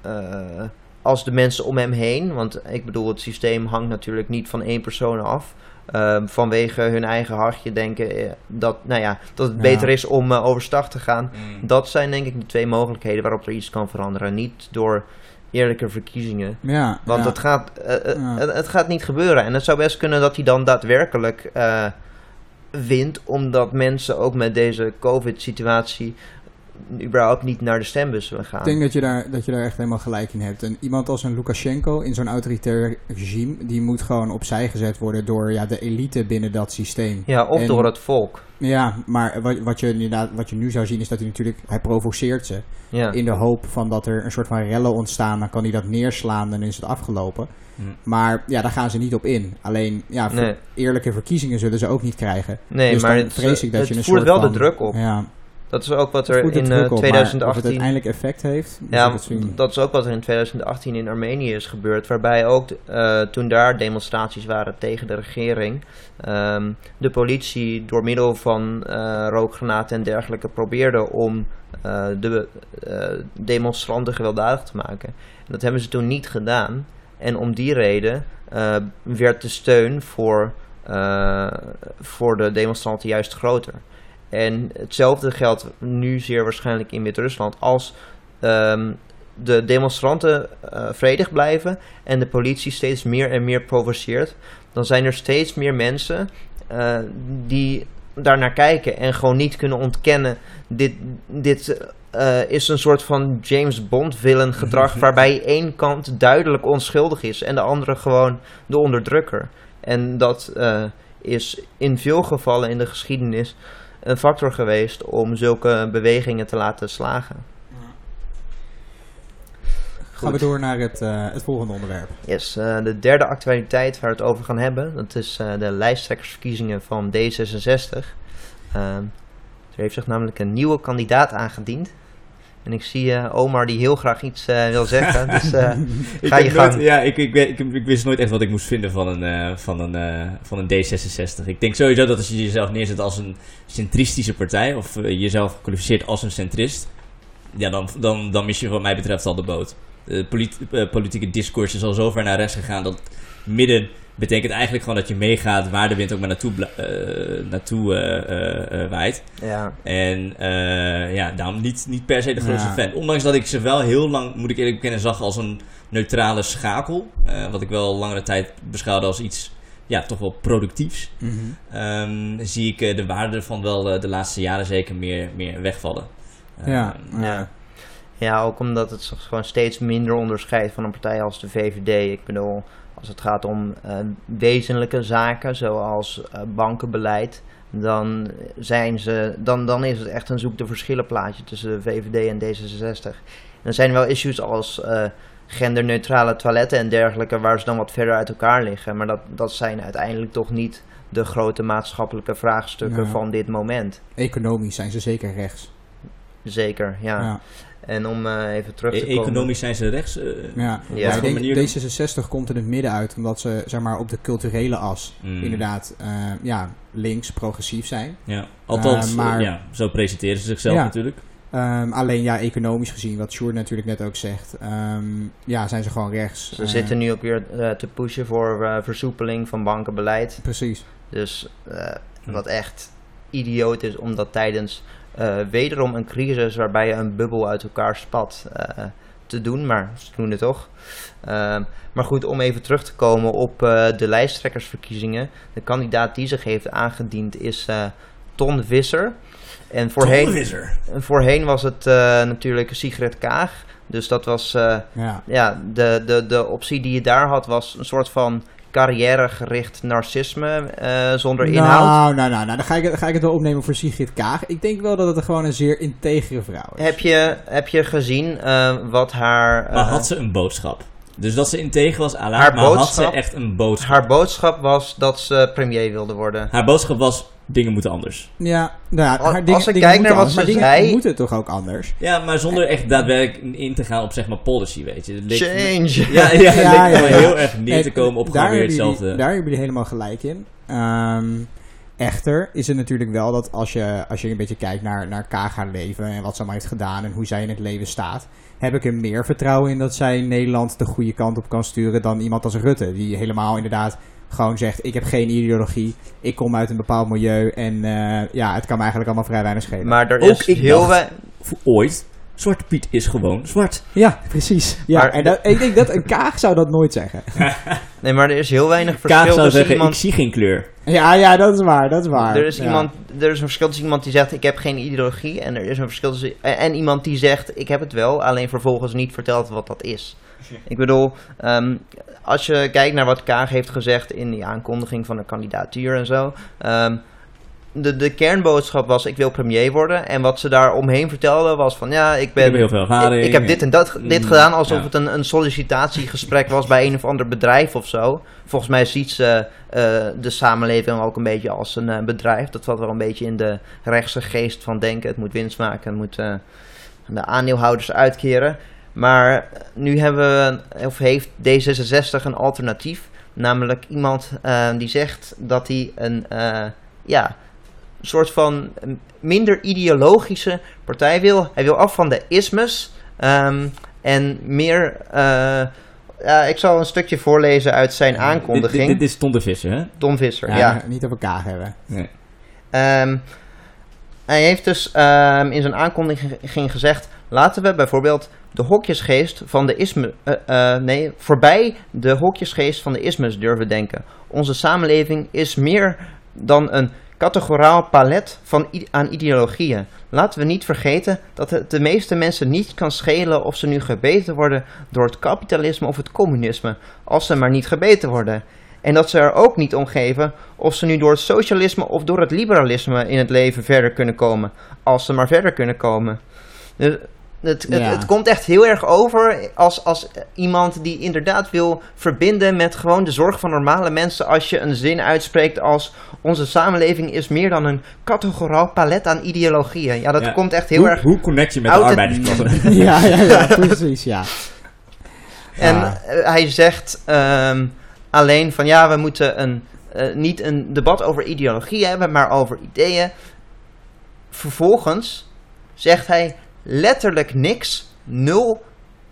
[SPEAKER 3] eh, als de mensen om hem heen, want ik bedoel het systeem hangt natuurlijk niet van één persoon af. Ehm, vanwege hun eigen hartje denken dat, nou ja, dat het
[SPEAKER 2] Ja.
[SPEAKER 3] beter is om overstag te gaan.
[SPEAKER 1] Mm.
[SPEAKER 3] Dat zijn denk ik de twee mogelijkheden waarop er iets kan veranderen. Niet door eerlijke verkiezingen.
[SPEAKER 2] Ja,
[SPEAKER 3] Want
[SPEAKER 2] ja.
[SPEAKER 3] het, gaat, eh, eh,
[SPEAKER 2] Ja.
[SPEAKER 3] het, het gaat niet gebeuren. En het zou best kunnen dat hij dan daadwerkelijk eh, wint. Omdat mensen ook met deze COVID-situatie überhaupt niet naar de stembus willen gaan.
[SPEAKER 2] Ik denk dat je, daar, dat je daar echt helemaal gelijk in hebt. En iemand als een Lukashenko in zo'n autoritair regime, die moet gewoon opzij gezet worden door ja, de elite binnen dat systeem.
[SPEAKER 3] Ja, of
[SPEAKER 2] En-
[SPEAKER 3] door het volk.
[SPEAKER 2] Ja, maar wat, wat, je inderdaad, wat je nu zou zien is dat hij natuurlijk, hij provoceert ze.
[SPEAKER 3] Ja.
[SPEAKER 2] In de hoop van dat er een soort van rellen ontstaan, dan kan hij dat neerslaan en dan is het afgelopen.
[SPEAKER 1] Hm.
[SPEAKER 2] Maar ja, daar gaan ze niet op in. Alleen, ja,
[SPEAKER 3] Nee.
[SPEAKER 2] eerlijke verkiezingen zullen ze ook niet krijgen.
[SPEAKER 3] Nee,
[SPEAKER 2] dus
[SPEAKER 3] maar
[SPEAKER 2] dan
[SPEAKER 3] het,
[SPEAKER 2] vrees ik dat
[SPEAKER 3] het
[SPEAKER 2] je een
[SPEAKER 3] voert
[SPEAKER 2] soort
[SPEAKER 3] wel
[SPEAKER 2] van,
[SPEAKER 3] de druk op.
[SPEAKER 2] Ja,
[SPEAKER 3] Dat is ook wat er in
[SPEAKER 2] druk
[SPEAKER 3] eh,
[SPEAKER 2] op, maar of
[SPEAKER 3] 2018...
[SPEAKER 2] het uiteindelijk effect heeft,
[SPEAKER 3] Ja, dat is ook wat er in 2018 in Armenië is gebeurd. Waarbij ook eh, toen daar demonstraties waren tegen de regering. ehm, de politie door middel van eh, rookgranaten en dergelijke probeerde om eh, de eh, demonstranten gewelddadig te maken. En dat hebben ze toen niet gedaan. En om die reden eh, werd de steun voor, eh, voor de demonstranten juist groter. En hetzelfde geldt nu zeer waarschijnlijk in Wit-Rusland. Als ehm, de demonstranten eh, vredig blijven en de politie steeds meer en meer provoceert, dan zijn er steeds meer mensen eh, die daar naar kijken en gewoon niet kunnen ontkennen. Dit, dit eh, is een soort van James Bond villain gedrag waarbij één kant duidelijk onschuldig is en de andere gewoon de onderdrukker. En dat is in veel gevallen in de geschiedenis een factor geweest om zulke bewegingen te laten slagen.
[SPEAKER 2] Gaan we door naar het, eh, het volgende onderwerp.
[SPEAKER 3] Yes, eh, de derde actualiteit waar we het over gaan hebben, dat is eh, de lijsttrekkersverkiezingen van D66. Ehm, er heeft zich namelijk een nieuwe kandidaat aangediend. En ik zie eh, Omar die heel graag iets eh, wil zeggen, dus eh, ga je
[SPEAKER 1] nooit-
[SPEAKER 3] gang.
[SPEAKER 1] ja, ik, ik, ik, ik wist nooit echt wat ik moest vinden van een, van, een, van een D66. Ik denk sowieso dat als je jezelf neerzet als een centristische partij, of jezelf kwalificeert als een centrist, ja, dan, dan, dan mis je wat mij betreft al de boot. De polit- politieke discours is al zo ver naar rechts gegaan dat midden betekent eigenlijk gewoon dat je meegaat waar de wind ook maar naartoe, eh, naartoe eh, eh, waait.
[SPEAKER 3] Ja,
[SPEAKER 1] En ja, daarom niet, niet per se de grootste
[SPEAKER 2] Ja.
[SPEAKER 1] fan. Ondanks dat ik ze wel heel lang, moet ik eerlijk bekennen, zag als een neutrale schakel. Wat ik wel langere tijd beschouwde als iets, ja, toch wel productiefs.
[SPEAKER 2] Mhm.
[SPEAKER 1] Ehm, zie ik de waarde ervan wel de laatste jaren zeker meer, meer wegvallen.
[SPEAKER 2] Ja,
[SPEAKER 1] Ehm,
[SPEAKER 3] ja. ja, ook omdat het zich gewoon steeds minder onderscheidt van een partij als de VVD. Ik bedoel, als het gaat om eh, wezenlijke zaken zoals eh, bankenbeleid, dan, zijn ze, dan, dan is het echt een zoek de verschillen plaatje tussen de VVD en D66. En er zijn wel issues als eh, genderneutrale toiletten en dergelijke, waar ze dan wat verder uit elkaar liggen. Maar dat, dat zijn uiteindelijk toch niet de grote maatschappelijke vraagstukken
[SPEAKER 2] Ja.
[SPEAKER 3] van dit moment.
[SPEAKER 2] Economisch zijn ze zeker rechts.
[SPEAKER 3] Zeker, ja.
[SPEAKER 2] Ja.
[SPEAKER 3] En om eh, even terug te
[SPEAKER 1] e-
[SPEAKER 3] komen...
[SPEAKER 1] economisch zijn ze rechts. eh,
[SPEAKER 2] Ja.
[SPEAKER 3] Ja.
[SPEAKER 2] D- D66 komt in het midden uit omdat ze zeg maar, op de culturele as
[SPEAKER 1] mm,
[SPEAKER 2] inderdaad eh, ja, links, progressief zijn.
[SPEAKER 1] Ja, althans,
[SPEAKER 2] maar-
[SPEAKER 1] ja, zo presenteren ze zichzelf
[SPEAKER 2] Ja.
[SPEAKER 1] natuurlijk.
[SPEAKER 2] Ehm, alleen ja, economisch gezien, wat Sjoerd natuurlijk net ook zegt, ehm, ja, zijn ze gewoon rechts.
[SPEAKER 3] Ze zitten nu ook weer te pushen voor eh, versoepeling van bankenbeleid.
[SPEAKER 2] Precies.
[SPEAKER 3] Dus wat echt idioot is om dat tijdens eh, wederom een crisis waarbij je een bubbel uit elkaar spat eh, te doen. Maar ze doen het toch. Ehm, maar goed, om even terug te komen op eh, de lijsttrekkersverkiezingen. De kandidaat die zich heeft aangediend is Ton Visser. En voorheen,
[SPEAKER 1] Tonvisser.
[SPEAKER 3] voorheen was het natuurlijk Sigrid Kaag. Dus dat was
[SPEAKER 2] Ja.
[SPEAKER 3] ja, de, de, de optie die je daar had was een soort van carrièregericht narcisme eh, zonder inhoud.
[SPEAKER 2] Nou, nou, nou, nou, dan ga ik, het- ga ik het wel opnemen voor Sigrid Kaag. Ik denk wel dat het gewoon een zeer integere vrouw is.
[SPEAKER 3] Heb je, heb je gezien eh, wat haar, eh,
[SPEAKER 1] Maar had ze een boodschap? Dus dat ze integer was, ala, maar had ze echt een boodschap?
[SPEAKER 3] haar boodschap was dat ze premier wilde worden?
[SPEAKER 1] Haar boodschap was, dingen moeten anders.
[SPEAKER 2] Ja, nou ja, dingen,
[SPEAKER 3] als ik kijk naar
[SPEAKER 2] moeten
[SPEAKER 3] wat
[SPEAKER 2] anders,
[SPEAKER 3] ze
[SPEAKER 2] maar dingen
[SPEAKER 3] zei-
[SPEAKER 2] moeten toch ook anders?
[SPEAKER 1] Ja, maar zonder echt daadwerkelijk in te gaan op zeg maar policy, weet je. Leek-
[SPEAKER 3] Change!
[SPEAKER 1] Ja, ja,
[SPEAKER 2] Ja, ja,
[SPEAKER 1] heel erg neer te komen op
[SPEAKER 2] daar
[SPEAKER 1] gewoon weer
[SPEAKER 2] jullie-
[SPEAKER 1] hetzelfde.
[SPEAKER 2] Daar hebben jullie helemaal gelijk in. Ehm, echter is het natuurlijk wel dat als je, als je een beetje kijkt naar, naar Kaag haar leven en wat ze allemaal heeft gedaan en hoe zij in het leven staat, heb ik er meer vertrouwen in dat zij Nederland de goede kant op kan sturen dan iemand als Rutte. Die helemaal inderdaad gewoon zegt, ik heb geen ideologie, ik kom uit een bepaald milieu en eh, ja, het kan me eigenlijk allemaal vrij weinig schelen.
[SPEAKER 3] Maar er
[SPEAKER 1] Ook
[SPEAKER 3] is
[SPEAKER 1] ik
[SPEAKER 3] heel
[SPEAKER 1] dacht-
[SPEAKER 3] wei-
[SPEAKER 1] Voor ooit, Zwarte Piet is gewoon zwart.
[SPEAKER 2] Ja, precies. Ja,
[SPEAKER 3] Maar-
[SPEAKER 2] en dat, ik denk dat een Kaag zou dat nooit zeggen.
[SPEAKER 3] Nee, maar er is heel weinig
[SPEAKER 1] Kaag
[SPEAKER 3] verschil
[SPEAKER 1] zou
[SPEAKER 3] tussen
[SPEAKER 1] zeggen,
[SPEAKER 3] iemand...
[SPEAKER 1] ik zie geen kleur.
[SPEAKER 2] Ja, ja, dat is waar, dat is waar.
[SPEAKER 3] Er is,
[SPEAKER 2] Ja.
[SPEAKER 3] iemand, er is een verschil tussen iemand die zegt ik heb geen ideologie en er is een verschil tussen en en iemand die zegt ik heb het wel, alleen vervolgens niet vertelt wat dat is. Ik bedoel, ehm, als je kijkt naar wat Kaag heeft gezegd in die aankondiging van de kandidatuur en zo. ehm, de, de kernboodschap was ik wil premier worden en wat ze daar omheen vertelde was van ja ik
[SPEAKER 1] Ik
[SPEAKER 3] ben
[SPEAKER 1] heb heel veel ervaring.
[SPEAKER 3] ik, ik heb dit en dat dit
[SPEAKER 1] Mm,
[SPEAKER 3] gedaan alsof
[SPEAKER 1] ja.
[SPEAKER 3] het een, een sollicitatiegesprek was bij een of ander bedrijf of zo. Volgens mij ziet ze eh, de samenleving ook een beetje als een eh, bedrijf. Dat valt wel een beetje in de rechtse geest van denken. Het moet winst maken, het moet eh, de aandeelhouders uitkeren. Maar nu hebben we, of heeft D66 een alternatief. Namelijk iemand eh, die zegt dat hij een eh, ja, soort van minder ideologische partij wil. Hij wil af van de ismes. ehm, en meer. eh, ja, ik zal een stukje voorlezen uit zijn aankondiging.
[SPEAKER 1] Dit, dit, dit is Ton de Visser, hè?
[SPEAKER 3] Tom Visser,
[SPEAKER 2] Ja,
[SPEAKER 3] ja.
[SPEAKER 2] niet over Kaag hebben.
[SPEAKER 1] Nee.
[SPEAKER 3] Ehm, hij heeft dus ehm, in zijn aankondiging gezegd: laten we bijvoorbeeld de hokjesgeest van de isme, eh, nee, voorbij de hokjesgeest van de ismes durven denken. Onze samenleving is meer dan een categoraal palet van aan ideologieën. Laten we niet vergeten dat het de meeste mensen niet kan schelen of ze nu gebeten worden door het kapitalisme of het communisme, als ze maar niet gebeten worden. En dat ze er ook niet om geven of ze nu door het socialisme of door het liberalisme in het leven verder kunnen komen, als ze maar verder kunnen komen. Het, het,
[SPEAKER 2] Ja.
[SPEAKER 3] het komt echt heel erg over als, als iemand die inderdaad wil verbinden met gewoon de zorg van normale mensen. Als je een zin uitspreekt als onze samenleving is meer dan een categoraal palet aan ideologieën. Ja, dat
[SPEAKER 1] Ja.
[SPEAKER 3] komt echt heel
[SPEAKER 1] hoe,
[SPEAKER 3] erg
[SPEAKER 1] Hoe connect je met de arbeidersklasse?
[SPEAKER 2] ja, ja, ja, precies, ja.
[SPEAKER 3] En
[SPEAKER 2] Ah.
[SPEAKER 3] hij zegt ehm, alleen van ja, we moeten een, eh, niet een debat over ideologie hebben, maar over ideeën. Vervolgens zegt hij letterlijk niks, nul,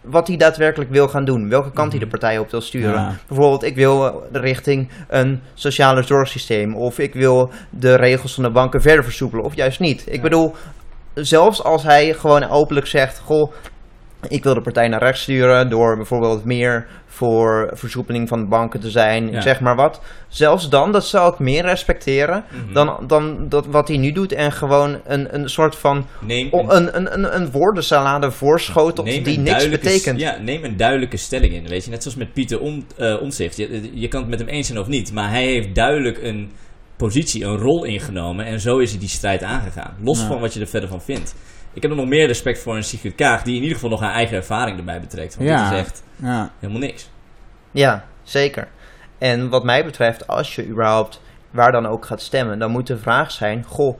[SPEAKER 3] wat hij daadwerkelijk wil gaan doen. Welke kant hij de partij op wil sturen.
[SPEAKER 2] Ja.
[SPEAKER 3] Bijvoorbeeld, ik wil eh, richting een sociale zorgsysteem. Of ik wil de regels van de banken verder versoepelen. Of juist niet. Ik
[SPEAKER 1] Ja.
[SPEAKER 3] bedoel, zelfs als hij gewoon openlijk zegt... Goh, ik wil de partij naar rechts sturen door bijvoorbeeld meer voor versoepeling van de banken te zijn,
[SPEAKER 1] Ja.
[SPEAKER 3] zeg maar wat. Zelfs dan, dat zou ik meer respecteren
[SPEAKER 1] Mhm.
[SPEAKER 3] dan, dan dat wat hij nu doet en gewoon een, een soort van
[SPEAKER 1] Neem
[SPEAKER 3] o- een, een, een, een woordensalade voorschotelt die
[SPEAKER 1] een
[SPEAKER 3] niks betekent.
[SPEAKER 1] Ja, neem een duidelijke stelling in. Weet je, net zoals met Pieter On, eh, Omtzigt. Je, je kan het met hem eens zijn of niet, maar hij heeft duidelijk een positie, een rol ingenomen. En zo is hij die strijd aangegaan. Los
[SPEAKER 2] Ja.
[SPEAKER 1] van wat je er verder van vindt. Ik heb er nog meer respect voor een Sigrid Kaag, die in ieder geval nog haar eigen ervaring erbij betrekt. Want
[SPEAKER 2] Ja.
[SPEAKER 1] dit is echt
[SPEAKER 2] ja.
[SPEAKER 1] helemaal niks.
[SPEAKER 3] Ja, zeker. En wat mij betreft, als je überhaupt waar dan ook gaat stemmen, dan moet de vraag zijn: Goh,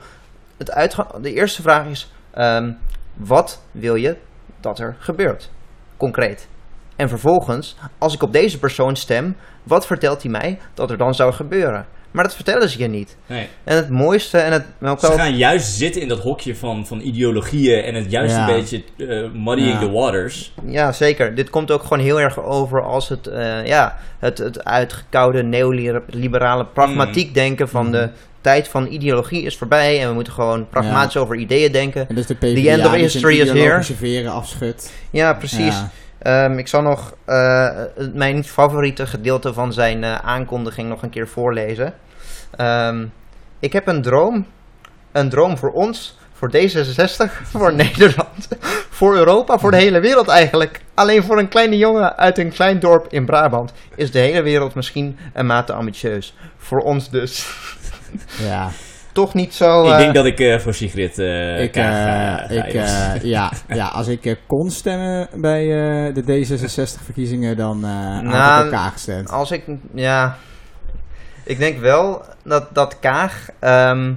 [SPEAKER 3] het uitga- de eerste vraag is: ehm, wat wil je dat er gebeurt? Concreet. En vervolgens, als ik op deze persoon stem, wat vertelt hij mij dat er dan zou gebeuren? Maar dat vertellen ze je niet.
[SPEAKER 1] Nee.
[SPEAKER 3] En het mooiste en het ook
[SPEAKER 1] Ze gaan juist zitten in dat hokje van, van ideologieën en het juist
[SPEAKER 2] Ja.
[SPEAKER 1] een beetje eh, muddying
[SPEAKER 2] Ja.
[SPEAKER 1] the waters.
[SPEAKER 3] Ja, zeker. Dit komt ook gewoon heel erg over als het, eh, ja, het, het uitgekoude neoliberale pragmatiek denken van de tijd van ideologie is voorbij en we moeten gewoon pragmatisch over ideeën denken.
[SPEAKER 2] En dus de
[SPEAKER 3] The end of
[SPEAKER 2] die
[SPEAKER 3] history is here.
[SPEAKER 2] afschudt.
[SPEAKER 3] Ja, precies.
[SPEAKER 2] Ja.
[SPEAKER 3] Ehm, ik zal nog eh, mijn favoriete gedeelte van zijn eh, aankondiging nog een keer voorlezen. Ehm, ik heb een droom. Een droom voor ons, voor D66, voor Nederland, voor Europa, voor de hele wereld eigenlijk. Alleen voor een kleine jongen uit een klein dorp in Brabant is de hele wereld misschien een mate ambitieus. Voor ons dus.
[SPEAKER 2] ja.
[SPEAKER 3] Toch niet zo...
[SPEAKER 1] ik
[SPEAKER 3] eh,
[SPEAKER 1] denk dat ik eh, voor Sigrid eh
[SPEAKER 2] ik, eh,
[SPEAKER 1] ga- ga,
[SPEAKER 2] ik, eh, ja, ja, als ik eh, kon stemmen bij eh, de D66-verkiezingen, dan eh had
[SPEAKER 3] Nou,
[SPEAKER 2] ik op Kaag gestemd.
[SPEAKER 3] Als ik, ja. Ik denk wel dat, dat Kaag, ehm,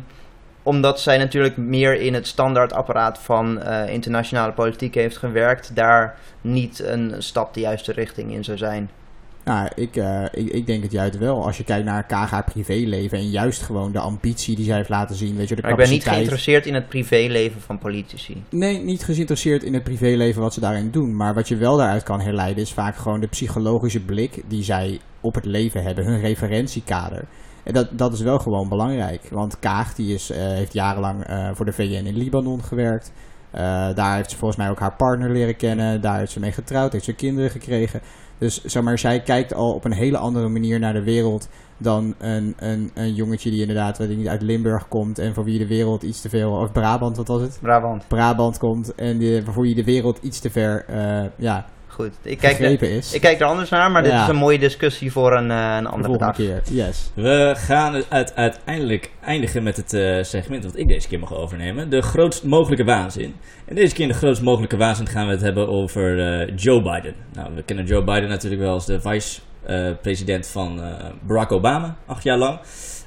[SPEAKER 3] omdat zij natuurlijk meer in het standaardapparaat van eh, internationale politiek heeft gewerkt, daar niet een stap de juiste richting in zou zijn.
[SPEAKER 2] Nou, ik, eh, ik, ik denk het juist wel. Als je kijkt naar Kaag haar privéleven en juist gewoon de ambitie die zij heeft laten zien, weet je, de
[SPEAKER 3] Maar ik ben niet
[SPEAKER 2] capaciteit.
[SPEAKER 3] geïnteresseerd in het privéleven van politici.
[SPEAKER 2] Nee, niet geïnteresseerd in het privéleven wat ze daarin doen. Maar wat je wel daaruit kan herleiden is vaak gewoon de psychologische blik die zij op het leven hebben. Hun referentiekader. En dat, dat is wel gewoon belangrijk. Want Kaag die is, eh, heeft jarenlang eh, voor de VN in Libanon gewerkt. Daar heeft ze volgens mij ook haar partner leren kennen. Daar heeft ze mee getrouwd, heeft ze kinderen gekregen. Dus zeg maar, zij kijkt al op een hele andere manier naar de wereld dan een, een, een jongetje die inderdaad weet ik niet, uit Limburg komt en voor wie de wereld iets te veel, of Brabant, wat was het?
[SPEAKER 3] Brabant.
[SPEAKER 2] Brabant komt en die, waarvoor je de wereld iets te ver eh, ja,
[SPEAKER 3] Goed. Ik kijk,
[SPEAKER 2] is.
[SPEAKER 3] ik kijk er anders naar, maar dit
[SPEAKER 2] Ja.
[SPEAKER 3] is een mooie discussie voor een, eh, een
[SPEAKER 2] de
[SPEAKER 3] andere dag.
[SPEAKER 2] keer. Yes.
[SPEAKER 1] We gaan het uit, uiteindelijk eindigen met het eh, segment wat ik deze keer mag overnemen. De grootst mogelijke waanzin. En deze keer in de grootst mogelijke waanzin gaan we het hebben over eh, Joe Biden. Nou, we kennen Joe Biden natuurlijk wel als de vice-president van eh, Barack Obama, acht jaar lang.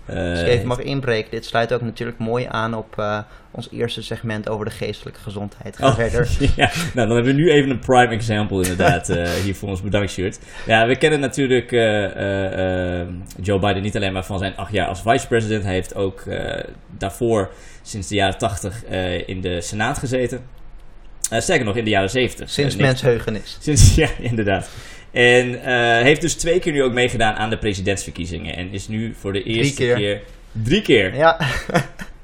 [SPEAKER 1] Eh,
[SPEAKER 3] Als ik even mag inbreken, dit sluit ook natuurlijk mooi aan op eh, ons eerste segment over de geestelijke gezondheid. Ga
[SPEAKER 1] Oh,
[SPEAKER 3] verder.
[SPEAKER 1] ja, nou dan hebben we nu even een prime example inderdaad eh, hier voor ons bedankt shirt. Ja, we kennen natuurlijk Joe Biden niet alleen maar van zijn acht jaar als vice-president. Hij heeft ook daarvoor sinds de jaren tachtig in de Senaat gezeten. Sterker nog, in de jaren zeventig.
[SPEAKER 3] Sinds mensheugenis.
[SPEAKER 1] Sinds, ja, inderdaad. En eh, heeft dus twee keer nu ook meegedaan aan de presidentsverkiezingen. En is nu voor de eerste
[SPEAKER 3] keer.
[SPEAKER 1] keer... Drie keer.
[SPEAKER 3] Ja,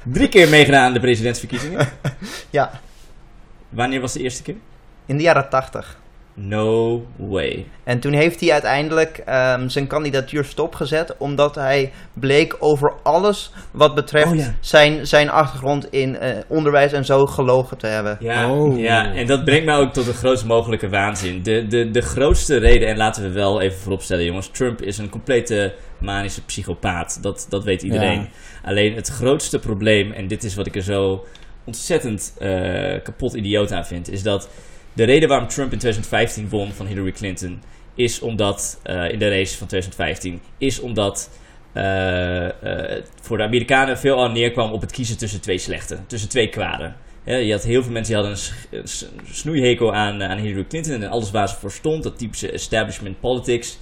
[SPEAKER 1] Drie keer meegedaan aan de presidentsverkiezingen.
[SPEAKER 3] Ja,
[SPEAKER 1] Wanneer was de eerste keer?
[SPEAKER 3] in de jaren tachtig.
[SPEAKER 1] No way.
[SPEAKER 3] En toen heeft hij uiteindelijk ehm, zijn kandidatuur stopgezet, omdat hij bleek over alles wat betreft
[SPEAKER 1] Oh ja.
[SPEAKER 3] zijn, zijn achtergrond in eh, onderwijs en zo gelogen te hebben.
[SPEAKER 1] Ja,
[SPEAKER 2] Oh.
[SPEAKER 1] ja, en dat brengt mij ook tot de grootst mogelijke waanzin. De, de, de grootste reden, en laten we wel even vooropstellen jongens, Trump is een complete manische psychopaat. Dat, dat weet iedereen.
[SPEAKER 2] Ja.
[SPEAKER 1] Alleen het grootste probleem, en dit is wat ik er zo ontzettend eh, kapot idioot aan vind, is dat de reden waarom Trump in 2015 won van Hillary Clinton, is omdat, eh, in de race van 2015, is omdat het voor de Amerikanen veel aan neerkwam op het kiezen tussen twee slechten, tussen twee kwaden. Je had heel veel mensen die hadden een snoeihekel aan, aan Hillary Clinton en alles waar ze voor stond, dat typische establishment politics.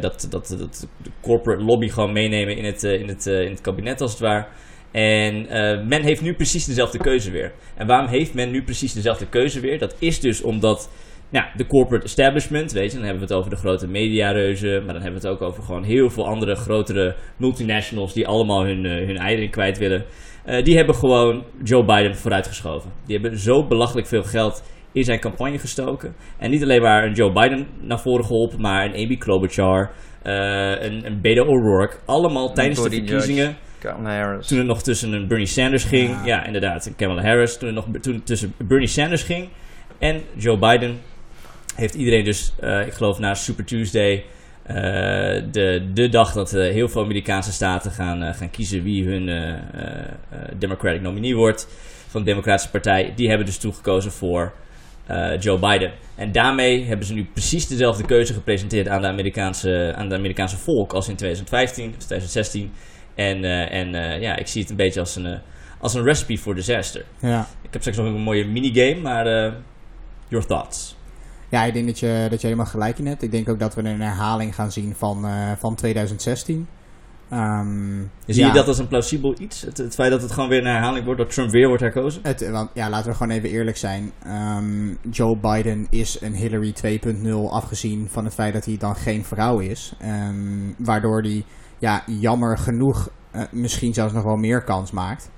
[SPEAKER 1] dat, dat, dat de corporate lobby gewoon meenemen in het, in, het, in het kabinet als het ware. En eh, men heeft nu precies dezelfde keuze weer. En waarom heeft men nu precies dezelfde keuze weer? Dat is dus omdat nou, de corporate establishment, weet je, dan hebben we het over de grote mediareuzen, maar dan hebben we het ook over gewoon heel veel andere grotere multinationals die allemaal hun, eh, hun eieren kwijt willen. Eh, die hebben gewoon Joe Biden vooruitgeschoven. Die hebben zo belachelijk veel geld in zijn campagne gestoken. En niet alleen maar een Joe Biden naar voren geholpen, maar een Amy Klobuchar, een, een Beto O'Rourke. Allemaal tijdens de verkiezingen.
[SPEAKER 3] Kamala Harris.
[SPEAKER 1] Toen het nog tussen een Bernie Sanders ging.
[SPEAKER 2] Ja.
[SPEAKER 1] Ja, inderdaad. Kamala Harris. Toen het nog toen het tussen Bernie Sanders ging en Joe Biden. Heeft iedereen dus, eh, ik geloof na Super Tuesday. eh, de, de dag dat eh, heel veel Amerikaanse staten gaan, gaan kiezen wie hun Democratic nominee wordt. Van de Democratische Partij. Die hebben dus toegekozen voor Joe Biden. En daarmee hebben ze nu precies dezelfde keuze gepresenteerd aan de Amerikaanse, aan de Amerikaanse volk als in 2015 of 2016. En, eh, en eh, ja, ik zie het een beetje als een, eh, als een recipe voor disaster.
[SPEAKER 2] Ja.
[SPEAKER 1] Ik heb straks nog een mooie minigame, maar your thoughts.
[SPEAKER 2] Ja, ik denk dat je, dat je helemaal gelijk in hebt. Ik denk ook dat we een herhaling gaan zien van, van 2016. Ehm,
[SPEAKER 1] Zie
[SPEAKER 2] ja,
[SPEAKER 1] je dat als een plausibel iets? Het, het feit dat het gewoon weer een herhaling wordt, dat Trump weer wordt herkozen?
[SPEAKER 2] Het, want ja, laten we gewoon even eerlijk zijn. Ehm, Joe Biden is een Hillary 2.0, afgezien van het feit dat hij dan geen vrouw is. Ehm, waardoor hij, ja, jammer genoeg, eh, misschien zelfs nog wel meer kans maakt.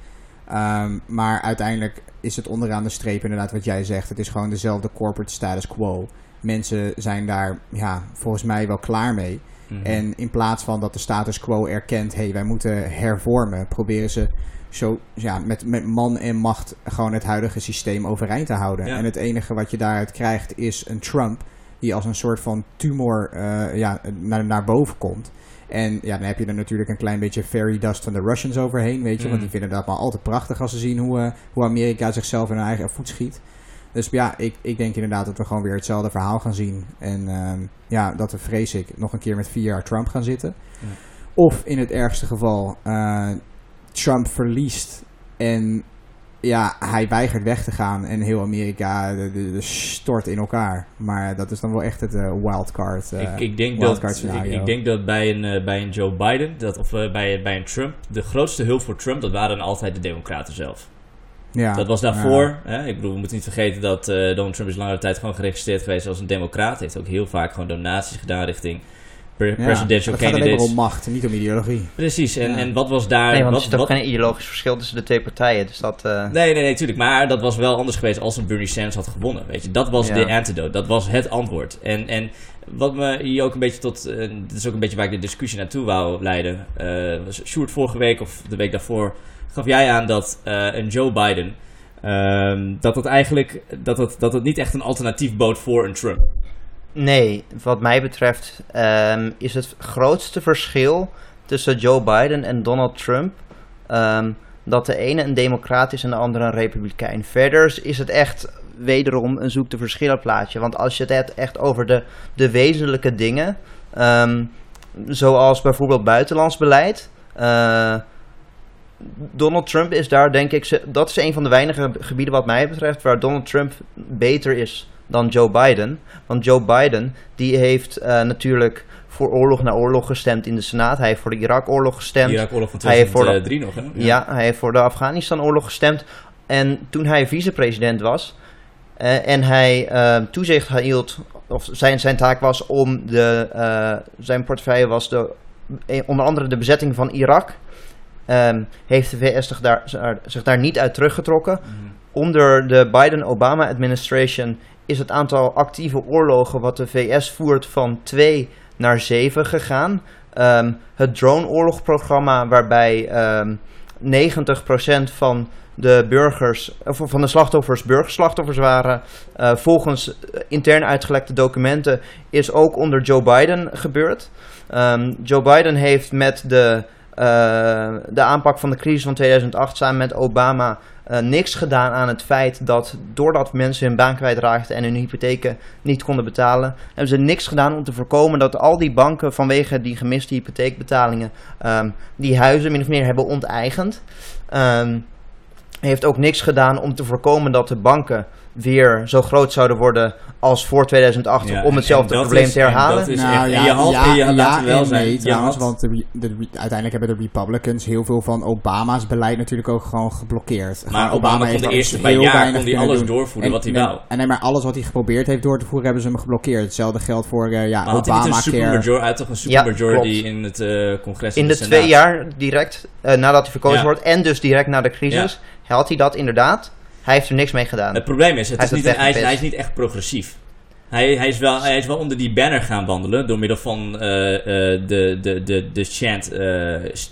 [SPEAKER 2] Ehm, maar uiteindelijk is het onderaan de streep inderdaad wat jij zegt. Het is gewoon dezelfde corporate status quo. Mensen zijn daar, ja, volgens mij wel klaar mee.
[SPEAKER 1] Mhm.
[SPEAKER 2] En in plaats van dat de status quo erkent, hé, hey, wij moeten hervormen, proberen ze zo ja, met, met man en macht gewoon het huidige systeem overeind te houden.
[SPEAKER 1] Ja.
[SPEAKER 2] En het enige wat je daaruit krijgt is een Trump die als een soort van tumor eh, ja, naar, naar boven komt. En ja, dan heb je er natuurlijk een klein beetje fairy dust van de Russians overheen, weet je. Want
[SPEAKER 1] Mm.
[SPEAKER 2] die vinden dat maar altijd prachtig als ze zien hoe, eh, hoe Amerika zichzelf in hun eigen voet schiet. Dus ja, ik, ik denk inderdaad dat we gewoon weer hetzelfde verhaal gaan zien. En ehm, ja, dat we vrees ik nog een keer met vier jaar Trump gaan zitten.
[SPEAKER 1] Ja.
[SPEAKER 2] Of in het ergste geval eh, Trump verliest en ja, hij weigert weg te gaan en heel Amerika de, de, de stort in elkaar. Maar dat is dan wel echt het eh, wildcard. eh,
[SPEAKER 1] ik, ik, denk
[SPEAKER 2] wildcard
[SPEAKER 1] dat, ik, ik denk dat bij een, eh, bij een Joe Biden, dat, of bij, bij een Trump, de grootste hulp voor Trump, dat waren altijd de Democraten zelf.
[SPEAKER 2] ja,
[SPEAKER 1] Dat was daarvoor.
[SPEAKER 2] ja.
[SPEAKER 1] Hè? Ik bedoel, we moeten niet vergeten dat Donald Trump is langere tijd gewoon geregistreerd geweest als een democraat. Hij heeft ook heel vaak gewoon donaties gedaan richting presidential
[SPEAKER 2] het gaat alleen maar
[SPEAKER 1] candidates.
[SPEAKER 2] om macht, niet om ideologie.
[SPEAKER 1] Precies, en,
[SPEAKER 2] Ja.
[SPEAKER 1] en wat was daar...
[SPEAKER 3] Nee, want er
[SPEAKER 1] wat,
[SPEAKER 3] is toch
[SPEAKER 1] wat-
[SPEAKER 3] geen ideologisch verschil tussen de twee partijen. Dus dat... eh,
[SPEAKER 1] Nee, nee, nee, tuurlijk. Maar dat was wel anders geweest als een Bernie Sanders had gewonnen. Weet je, dat was
[SPEAKER 3] Ja.
[SPEAKER 1] de antidote. Dat was het antwoord. En, en wat me hier ook een beetje tot. eh, dit is ook een beetje waar ik de discussie naartoe wou leiden. eh was Sjoerd vorige week of de week daarvoor gaf jij aan dat eh, een Joe Biden. ehm, dat het eigenlijk dat het, dat het niet echt een alternatief bood voor een Trump.
[SPEAKER 3] Nee, wat mij betreft ehm, is het grootste verschil tussen Joe Biden en Donald Trump ehm, dat de ene een democraat is en de andere een republikein. Verder is het echt wederom een zoek de verschillen plaatje. Want als je het hebt echt over de, de wezenlijke dingen, ehm, zoals bijvoorbeeld buitenlands beleid. eh, Donald Trump is daar, denk ik, dat is een van de weinige gebieden wat mij betreft waar Donald Trump beter is dan Joe Biden. Want Joe Biden, die heeft eh, natuurlijk voor oorlog na oorlog gestemd in de Senaat. Hij heeft voor de Irak-oorlog gestemd.
[SPEAKER 1] Irak-oorlog van
[SPEAKER 3] Hij heeft voor de-
[SPEAKER 1] 2003 nog, hè?
[SPEAKER 3] Ja. hij heeft voor de Afghanistan-oorlog gestemd. En toen hij vicepresident was eh, en hij eh, toezicht hield, of zijn, zijn taak was om de, zijn portefeuille was de, onder andere de bezetting van Irak. ehm, heeft de VS zich daar, zich daar niet uit teruggetrokken.
[SPEAKER 1] Mhm.
[SPEAKER 3] Onder de Biden-Obama-administration is het aantal actieve oorlogen wat de VS voert van 2 naar 7 gegaan. Ehm, het drone-oorlogprogramma waarbij ehm 90% van de burgers, of van de slachtoffers burgerslachtoffers waren. eh, volgens intern uitgelekte documenten is ook onder Joe Biden gebeurd. Ehm, Joe Biden heeft met de, de aanpak van de crisis van 2008 samen met Obama eh, niks gedaan aan het feit dat doordat mensen hun baan kwijtraakten en hun hypotheken niet konden betalen, hebben ze niks gedaan om te voorkomen dat al die banken vanwege die gemiste hypotheekbetalingen ehm, die huizen min of meer hebben onteigend. Ehm, heeft ook niks gedaan om te voorkomen dat de banken weer zo groot zouden worden als voor 2008
[SPEAKER 1] Ja,
[SPEAKER 3] om
[SPEAKER 1] en-
[SPEAKER 3] hetzelfde
[SPEAKER 1] en
[SPEAKER 3] probleem
[SPEAKER 1] is-
[SPEAKER 3] te
[SPEAKER 1] en
[SPEAKER 3] herhalen.
[SPEAKER 1] dat is
[SPEAKER 2] nou
[SPEAKER 1] echt- en
[SPEAKER 2] ja,
[SPEAKER 1] had- en wel
[SPEAKER 2] en
[SPEAKER 1] zijn,
[SPEAKER 2] nee trouwens, want de, de uiteindelijk hebben de Republicans heel veel van Obama's beleid natuurlijk ook gewoon geblokkeerd.
[SPEAKER 1] Maar Obama kon
[SPEAKER 2] heeft
[SPEAKER 1] de
[SPEAKER 2] er
[SPEAKER 1] eerste
[SPEAKER 2] heel
[SPEAKER 1] paar jaar
[SPEAKER 2] weinig
[SPEAKER 1] kon hij
[SPEAKER 2] kunnen
[SPEAKER 1] alles
[SPEAKER 2] doen.
[SPEAKER 1] doorvoeren
[SPEAKER 2] En-
[SPEAKER 1] wat hij wou.
[SPEAKER 2] En nee, maar alles wat hij geprobeerd heeft door te voeren hebben ze hem geblokkeerd. Hetzelfde geldt voor eh, ja,
[SPEAKER 1] Maar had hij niet een toch een
[SPEAKER 3] Ja,
[SPEAKER 1] supermajority in het eh, congres
[SPEAKER 3] In
[SPEAKER 1] en
[SPEAKER 3] de
[SPEAKER 1] Senaat?
[SPEAKER 3] twee jaar direct eh, nadat hij verkozen
[SPEAKER 1] Ja.
[SPEAKER 3] wordt en dus direct na de crisis, had hij dat inderdaad. Hij heeft er niks mee gedaan.
[SPEAKER 1] Het probleem is, het
[SPEAKER 3] Hij
[SPEAKER 1] is
[SPEAKER 3] is
[SPEAKER 1] niet een, hij, is, hij is niet echt progressief. Hij, hij, is wel, hij is wel onder die banner gaan wandelen door middel van eh, eh, de, de, de, de chant eh,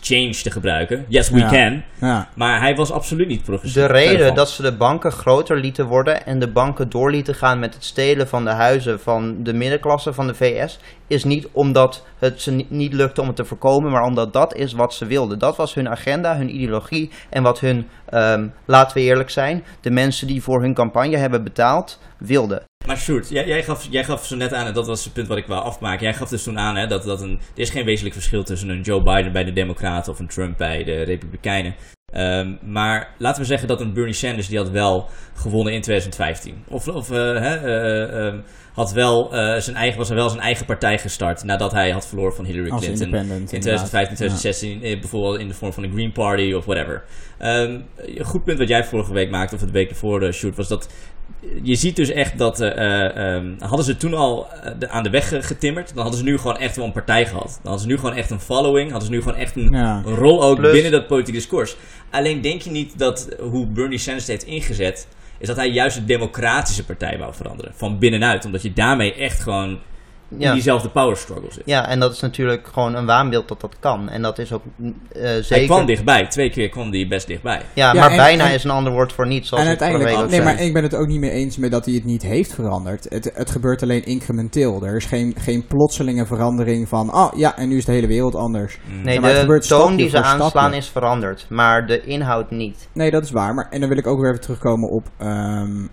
[SPEAKER 1] change te gebruiken. Yes, we
[SPEAKER 2] Ja.
[SPEAKER 1] can.
[SPEAKER 2] Ja.
[SPEAKER 1] Maar hij was absoluut niet progressief.
[SPEAKER 3] De reden dat ze de banken groter lieten worden en de banken door lieten gaan met het stelen van de huizen van de middenklasse van de VS, is niet omdat het ze ni- niet lukte om het te voorkomen, maar omdat dat is wat ze wilden. Dat was hun agenda, hun ideologie en wat hun, ehm, laten we eerlijk zijn, de mensen die voor hun campagne hebben betaald, wilden.
[SPEAKER 1] Maar Sjoerd, jij, jij, gaf, jij gaf zo net aan, en dat was het punt wat ik wou afmaken. Jij gaf dus toen aan hè, dat, dat een, er is geen wezenlijk verschil tussen een Joe Biden bij de Democraten of een Trump bij de Republikeinen. Ehm, maar laten we zeggen dat een Bernie Sanders die had wel gewonnen in 2015. Of, of eh, eh, ehm, had wel, eh, zijn eigen, was er wel zijn eigen partij gestart nadat hij had verloren van Hillary
[SPEAKER 2] Als
[SPEAKER 1] Clinton. In
[SPEAKER 2] inderdaad.
[SPEAKER 1] 2015, 2016, eh, bijvoorbeeld in de vorm van de Green Party of whatever. Ehm, een goed punt wat jij vorige week maakte, of het week ervoor, de shoot, was dat je ziet dus echt dat, eh, eh, ehm, hadden ze toen al eh, de- aan de weg getimmerd, dan hadden ze nu gewoon echt wel een partij gehad. Dan hadden ze nu gewoon echt een following, hadden ze nu gewoon echt een,
[SPEAKER 2] Ja.
[SPEAKER 1] een rol ook
[SPEAKER 3] Plus-
[SPEAKER 1] binnen dat politieke discours. Alleen denk je niet dat hoe Bernie Sanders het heeft ingezet, is dat hij juist de democratische partij wou veranderen. Van binnenuit, omdat je daarmee echt gewoon in
[SPEAKER 3] Ja.
[SPEAKER 1] diezelfde power struggle zit.
[SPEAKER 3] Ja, en dat is natuurlijk gewoon een waanbeeld dat dat kan. En dat is ook eh,
[SPEAKER 1] Hij
[SPEAKER 3] zeker...
[SPEAKER 1] kwam dichtbij, twee keer kwam hij best dichtbij.
[SPEAKER 3] Ja,
[SPEAKER 2] Ja,
[SPEAKER 3] maar
[SPEAKER 2] en-
[SPEAKER 3] bijna
[SPEAKER 2] en-
[SPEAKER 3] is een ander woord voor niet, zoals
[SPEAKER 2] En uiteindelijk, nee,
[SPEAKER 3] zei.
[SPEAKER 2] maar ik ben het ook niet mee eens met dat hij het niet heeft veranderd. Het, het gebeurt alleen incrementeel. Er is geen, geen plotselinge verandering van, oh ja, en nu is de hele wereld anders.
[SPEAKER 1] Mm.
[SPEAKER 3] Nee,
[SPEAKER 2] Ja, maar het
[SPEAKER 3] de
[SPEAKER 2] gebeurt
[SPEAKER 3] toon die ze aanslaan is veranderd, maar de inhoud niet.
[SPEAKER 2] Nee, dat is waar. Maar, en dan wil ik ook weer even terugkomen op, ehm,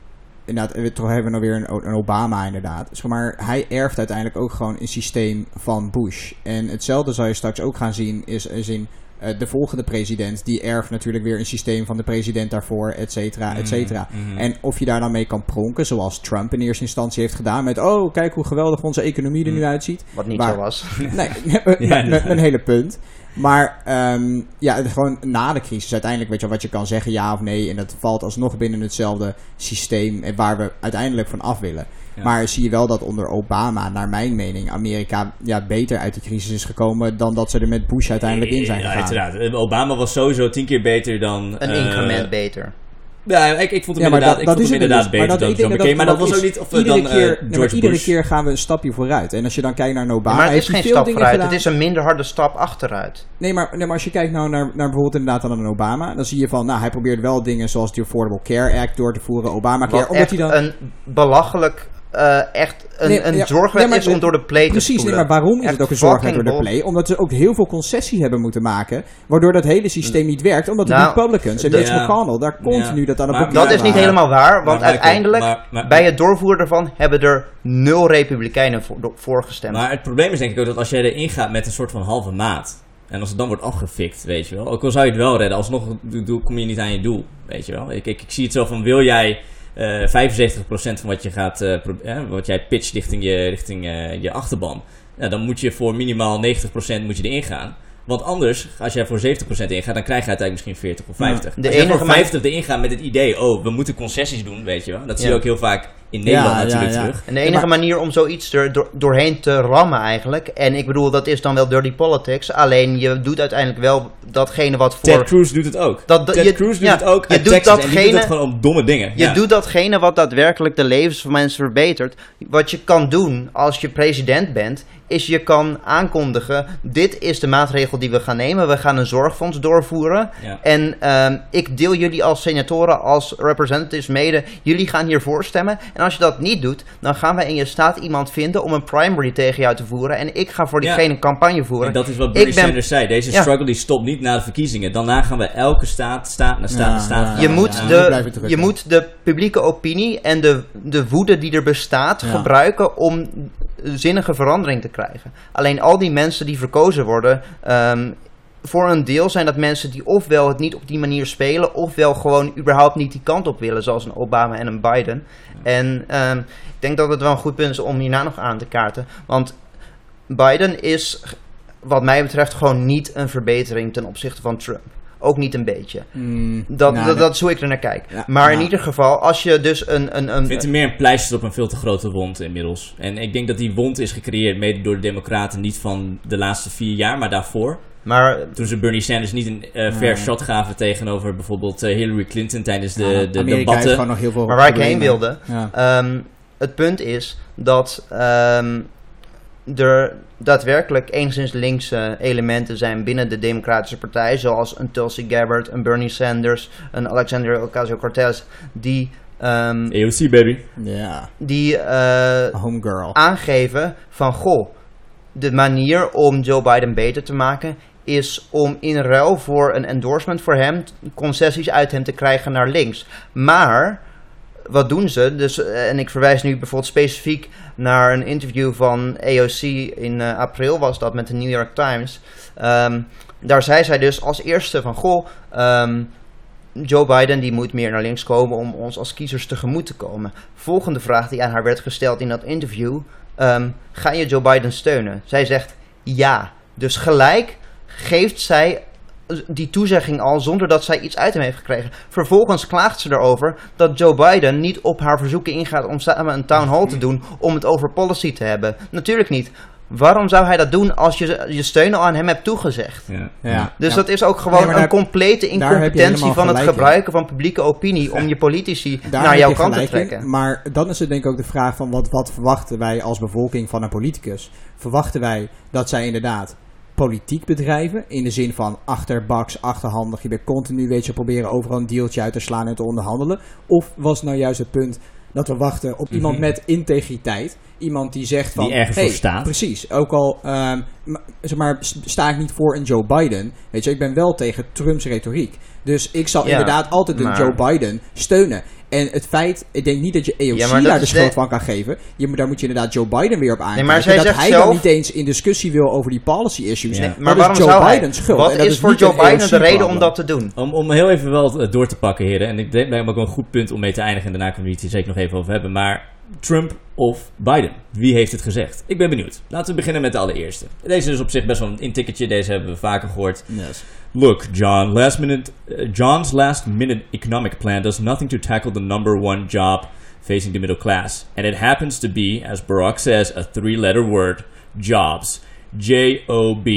[SPEAKER 2] inderdaad, we toch hebben we nog weer een, een Obama inderdaad. Maar, hij erft uiteindelijk ook gewoon een systeem van Bush. En hetzelfde zal je straks ook gaan zien, is, is in eh, de volgende president, die erft natuurlijk weer een systeem van de president daarvoor, et cetera, et cetera.
[SPEAKER 1] Mhm.
[SPEAKER 2] En of je daar dan mee kan pronken, zoals Trump in eerste instantie heeft gedaan met, oh, kijk hoe geweldig onze economie er nu uitziet.
[SPEAKER 3] Wat niet
[SPEAKER 2] Maar-
[SPEAKER 3] zo was.
[SPEAKER 2] Nee, een hele punt. Maar ehm, ja, gewoon na de crisis uiteindelijk weet je wat je kan zeggen, ja of nee. En dat valt alsnog binnen hetzelfde systeem eh, waar we uiteindelijk van af willen.
[SPEAKER 1] Ja.
[SPEAKER 2] Maar zie je wel dat onder Obama, naar mijn mening, Amerika ja, beter uit die crisis is gekomen dan dat ze er met Bush uiteindelijk in zijn
[SPEAKER 1] Ja,
[SPEAKER 2] gegaan.
[SPEAKER 1] uiteraard. Obama was sowieso tien keer beter dan...
[SPEAKER 3] Een
[SPEAKER 1] eh,
[SPEAKER 3] increment beter.
[SPEAKER 1] Ja, ik, ik vond hem
[SPEAKER 2] Ja, maar
[SPEAKER 1] inderdaad,
[SPEAKER 2] dat,
[SPEAKER 1] ik vond hem inderdaad
[SPEAKER 2] dus.
[SPEAKER 1] beter
[SPEAKER 2] dat-
[SPEAKER 1] dan John
[SPEAKER 2] dat
[SPEAKER 1] McCain. Maar dat was
[SPEAKER 2] is
[SPEAKER 1] ook niet... Of eh,
[SPEAKER 2] iedere
[SPEAKER 1] dan
[SPEAKER 2] keer,
[SPEAKER 1] eh,
[SPEAKER 2] nee, maar iedere
[SPEAKER 1] Bush.
[SPEAKER 2] keer gaan we een stapje vooruit. En als je dan kijkt naar een Obama,
[SPEAKER 3] maar het is geen
[SPEAKER 2] veel
[SPEAKER 3] stap
[SPEAKER 2] dingen
[SPEAKER 3] vooruit,
[SPEAKER 2] gedaan.
[SPEAKER 3] het is een minder harde stap achteruit.
[SPEAKER 2] Nee maar, nee, maar als je kijkt nou naar, naar bijvoorbeeld inderdaad dan een Obama, dan zie je van, nou, hij probeert wel dingen zoals de Affordable Care Act door te voeren, Obamacare,
[SPEAKER 3] Wat
[SPEAKER 2] omdat
[SPEAKER 3] echt
[SPEAKER 2] hij dan...
[SPEAKER 3] een belachelijk, eh, echt een,
[SPEAKER 2] Nee,
[SPEAKER 3] een
[SPEAKER 2] ja,
[SPEAKER 3] zorgwet
[SPEAKER 2] nee, maar
[SPEAKER 3] is om
[SPEAKER 2] de-
[SPEAKER 3] door de play te
[SPEAKER 2] Precies,
[SPEAKER 3] spoelen.
[SPEAKER 2] maar waarom is
[SPEAKER 3] Echt
[SPEAKER 2] het ook een zorgwet door de play? Omdat ze ook heel veel concessie hebben moeten maken, waardoor dat hele systeem niet werkt, omdat de
[SPEAKER 3] Nou,
[SPEAKER 2] Republicans en
[SPEAKER 3] de-
[SPEAKER 2] Mitch
[SPEAKER 1] Ja.
[SPEAKER 2] McConnell daar continu dat aan het
[SPEAKER 1] Maar-
[SPEAKER 3] Dat is niet helemaal waar, want
[SPEAKER 1] Maar,
[SPEAKER 3] uiteindelijk,
[SPEAKER 1] maar- maar-
[SPEAKER 3] bij het doorvoeren ervan, hebben er nul republikeinen voor, voor gestemd.
[SPEAKER 1] Maar het probleem is denk ik ook dat als jij erin gaat met een soort van halve maat... En als het dan wordt afgefikt, weet je wel. Ook al zou je het wel redden, alsnog kom je niet aan je doel, weet je wel. Ik, ik, ik zie het zo van, wil jij eh 75% van wat je gaat, eh, eh, wat jij pitcht richting je, richting, eh, je achterban... Ja, dan moet je voor minimaal 90% moet je erin gaan. Want anders, als jij voor 70% ingaat, dan krijg je uiteindelijk misschien 40 of 50.
[SPEAKER 3] de
[SPEAKER 1] als jij voor
[SPEAKER 3] ma-
[SPEAKER 1] 50 erin gaat met het idee, oh, we moeten concessies doen, weet je wel. Dat zie je
[SPEAKER 3] Ja.
[SPEAKER 1] ook heel vaak in Nederland
[SPEAKER 2] Ja,
[SPEAKER 1] natuurlijk
[SPEAKER 2] ja.
[SPEAKER 1] terug.
[SPEAKER 3] En de enige
[SPEAKER 2] maar-
[SPEAKER 3] manier om zoiets er door, doorheen te rammen eigenlijk. En ik bedoel, dat is dan wel dirty politics. Alleen je doet uiteindelijk wel datgene wat voor...
[SPEAKER 1] Ted Cruz doet het ook.
[SPEAKER 3] Dat-
[SPEAKER 1] Ted
[SPEAKER 3] je-
[SPEAKER 1] Cruz doet
[SPEAKER 3] ja,
[SPEAKER 1] het ook.
[SPEAKER 3] je doet
[SPEAKER 1] Texas, en die doet
[SPEAKER 3] datgene-
[SPEAKER 1] het gewoon om domme dingen.
[SPEAKER 3] Je
[SPEAKER 1] ja.
[SPEAKER 3] doet datgene wat daadwerkelijk de levens van mensen verbetert. Wat je kan doen als je president bent, is je kan aankondigen: dit is de maatregel die we gaan nemen. We gaan een zorgfonds doorvoeren.
[SPEAKER 1] Ja.
[SPEAKER 3] En ehm, ik deel jullie als senatoren, als representatives mede. Jullie gaan hiervoor stemmen. En als je dat niet doet, dan gaan wij in je staat iemand vinden om een primary tegen jou te voeren. En ik ga voor
[SPEAKER 1] Ja.
[SPEAKER 3] diegene campagne voeren.
[SPEAKER 1] En dat is wat Bernie
[SPEAKER 3] Ik ben-
[SPEAKER 1] Sanders zei. Deze
[SPEAKER 3] Ja.
[SPEAKER 1] struggle die stopt niet na de verkiezingen. Daarna gaan we elke staat, staat na staat
[SPEAKER 2] Ja,
[SPEAKER 1] staat.
[SPEAKER 3] Je moet, de, je moet de publieke opinie en de, de woede die er bestaat
[SPEAKER 2] Ja.
[SPEAKER 3] gebruiken om zinnige verandering te krijgen. Alleen al die mensen die verkozen worden, ehm, voor een deel zijn dat mensen die ofwel het niet op die manier spelen, ofwel gewoon überhaupt niet die kant op willen, zoals een Obama en een Biden. En ehm, ik denk dat het wel een goed punt is om hierna nog aan te kaarten. Want Biden is, wat mij betreft, gewoon niet een verbetering ten opzichte van Trump. Ook niet een beetje.
[SPEAKER 2] Mm,
[SPEAKER 3] Dat,
[SPEAKER 2] nou,
[SPEAKER 3] dat, dat is hoe ik er naar kijk.
[SPEAKER 2] Ja,
[SPEAKER 3] maar in
[SPEAKER 2] ja.
[SPEAKER 3] ieder geval, als je dus een... een, een
[SPEAKER 1] Ik vind het meer een pleister op een veel te grote wond inmiddels. En ik denk dat die wond is gecreëerd mede door de Democraten. Niet van de laatste vier jaar, maar daarvoor.
[SPEAKER 3] Maar
[SPEAKER 1] Toen ze Bernie Sanders niet een eh fair shot gaven tegenover bijvoorbeeld eh, Hillary Clinton tijdens de,
[SPEAKER 2] ja,
[SPEAKER 1] de
[SPEAKER 2] Amerika heeft
[SPEAKER 1] debatten.
[SPEAKER 2] gewoon nog heel veel
[SPEAKER 3] Maar waar ik heen wilde,
[SPEAKER 2] Ja.
[SPEAKER 3] ehm, het punt is dat ehm, er daadwerkelijk enigszins linkse elementen zijn binnen de Democratische Partij, zoals een Tulsi Gabbard, een Bernie Sanders, een Alexandria Ocasio-Cortez, die, ehm,
[SPEAKER 1] AOC baby.
[SPEAKER 2] ja,
[SPEAKER 3] die eh,
[SPEAKER 2] homegirl.
[SPEAKER 3] aangeven van goh, de manier om Joe Biden beter te maken is om in ruil voor een endorsement voor hem concessies uit hem te krijgen naar links. Maar wat doen ze? Dus, eh, en ik verwijs nu bijvoorbeeld specifiek naar een interview van AOC in eh, april was dat met de New York Times. Ehm, daar zei zij dus als eerste van goh, ehm, Joe Biden die moet meer naar links komen om ons als kiezers tegemoet te komen. Volgende vraag die aan haar werd gesteld in dat interview. ehm, ga je Joe Biden steunen? Zij zegt ja. Dus gelijk geeft zij die toezegging al zonder dat zij iets uit hem heeft gekregen. Vervolgens klaagt ze erover dat Joe Biden niet op haar verzoeken ingaat om samen een town hall te doen om het over policy te hebben. Natuurlijk niet. Waarom zou hij dat doen als je je steun al aan hem hebt toegezegd?
[SPEAKER 1] Ja.
[SPEAKER 2] Ja.
[SPEAKER 3] Dus
[SPEAKER 2] Ja.
[SPEAKER 3] dat is ook gewoon
[SPEAKER 2] Nee,
[SPEAKER 3] een complete incompetentie van het
[SPEAKER 2] in.
[SPEAKER 3] gebruiken van publieke opinie om je politici
[SPEAKER 2] Daar
[SPEAKER 3] naar jouw kant te
[SPEAKER 2] in,
[SPEAKER 3] trekken.
[SPEAKER 2] Maar dan is het denk ik ook de vraag van wat, wat verwachten wij als bevolking van een politicus? Verwachten wij dat zij inderdaad politiek bedrijven in de zin van achterbaks, achterhandig, je bent continu weet je proberen overal een deeltje uit te slaan en te onderhandelen? Of was nou juist het punt dat we wachten op iemand
[SPEAKER 1] Mhm.
[SPEAKER 2] met integriteit? Iemand die zegt van...
[SPEAKER 1] Die ergens
[SPEAKER 2] hey,
[SPEAKER 1] voor staat.
[SPEAKER 2] Precies. Ook al ma- zeg maar, sta ik niet voor een Joe Biden. Weet je, ik ben wel tegen Trumps retoriek. Dus ik zal
[SPEAKER 3] Ja,
[SPEAKER 2] inderdaad altijd een
[SPEAKER 3] maar-
[SPEAKER 2] Joe Biden steunen. En het feit, ik denk niet dat je
[SPEAKER 3] Ja, dat
[SPEAKER 2] daar de schuld
[SPEAKER 3] de-
[SPEAKER 2] van kan geven. Je, daar moet je inderdaad Joe Biden weer op aankijken.
[SPEAKER 3] maar zij
[SPEAKER 2] dat
[SPEAKER 3] zegt
[SPEAKER 2] hij dan niet eens in discussie wil over die policy issues.
[SPEAKER 1] Ja.
[SPEAKER 2] Nee,
[SPEAKER 1] Nee,
[SPEAKER 3] Maar
[SPEAKER 2] dat
[SPEAKER 3] waarom
[SPEAKER 2] is Joe
[SPEAKER 3] zou hij?
[SPEAKER 2] Schuld.
[SPEAKER 3] Wat
[SPEAKER 2] En dat
[SPEAKER 3] is voor
[SPEAKER 2] niet
[SPEAKER 3] Joe Biden de reden om dat te doen?
[SPEAKER 1] Om, om heel even wel door te pakken, heren. En ik denk dat ook een goed punt om mee te eindigen. En daarna kunnen we het hier zeker nog even over hebben. Maar Trump of Biden? Wie heeft het gezegd? Ik ben benieuwd. Laten we beginnen met de allereerste. Deze is op zich best wel een intikketje. Deze hebben we vaker gehoord.
[SPEAKER 2] Yes.
[SPEAKER 1] Look, John, last minute, uh, John's last minute economic plan does nothing to tackle the number one job facing the middle class. And it happens to be, as Barack says, a three letter word jobs. J O B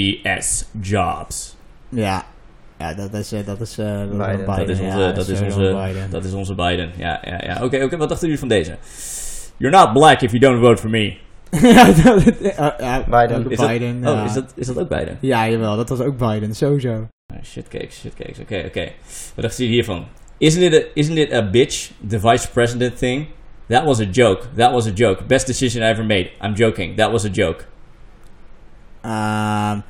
[SPEAKER 1] S. Jobs.
[SPEAKER 2] Ja. Ja, dat is, eh, dat is, eh, is
[SPEAKER 3] Biden.
[SPEAKER 2] Biden.
[SPEAKER 1] Dat is
[SPEAKER 2] ja,
[SPEAKER 1] onze, dat is onze,
[SPEAKER 2] Biden.
[SPEAKER 1] dat is onze Biden. Ja, ja, ja. Oké, oké. Wat dachten jullie van deze? You're not black if you don't vote for me.
[SPEAKER 2] ja, dat, ja, ja,
[SPEAKER 3] Biden.
[SPEAKER 2] ook
[SPEAKER 1] Is dat,
[SPEAKER 2] Biden.
[SPEAKER 1] oh,
[SPEAKER 2] ja.
[SPEAKER 1] is dat, is dat ook Biden?
[SPEAKER 2] Ja, jawel, dat was ook Biden, sowieso.
[SPEAKER 1] Ah, shitcakes, shitcakes. Oké, oké. Wat dachten jullie hiervan? Isn't it, a, isn't it a bitch, the vice president thing? That was a joke. That was a joke. Best decision I ever made. I'm joking. That was a joke.
[SPEAKER 2] Ehm,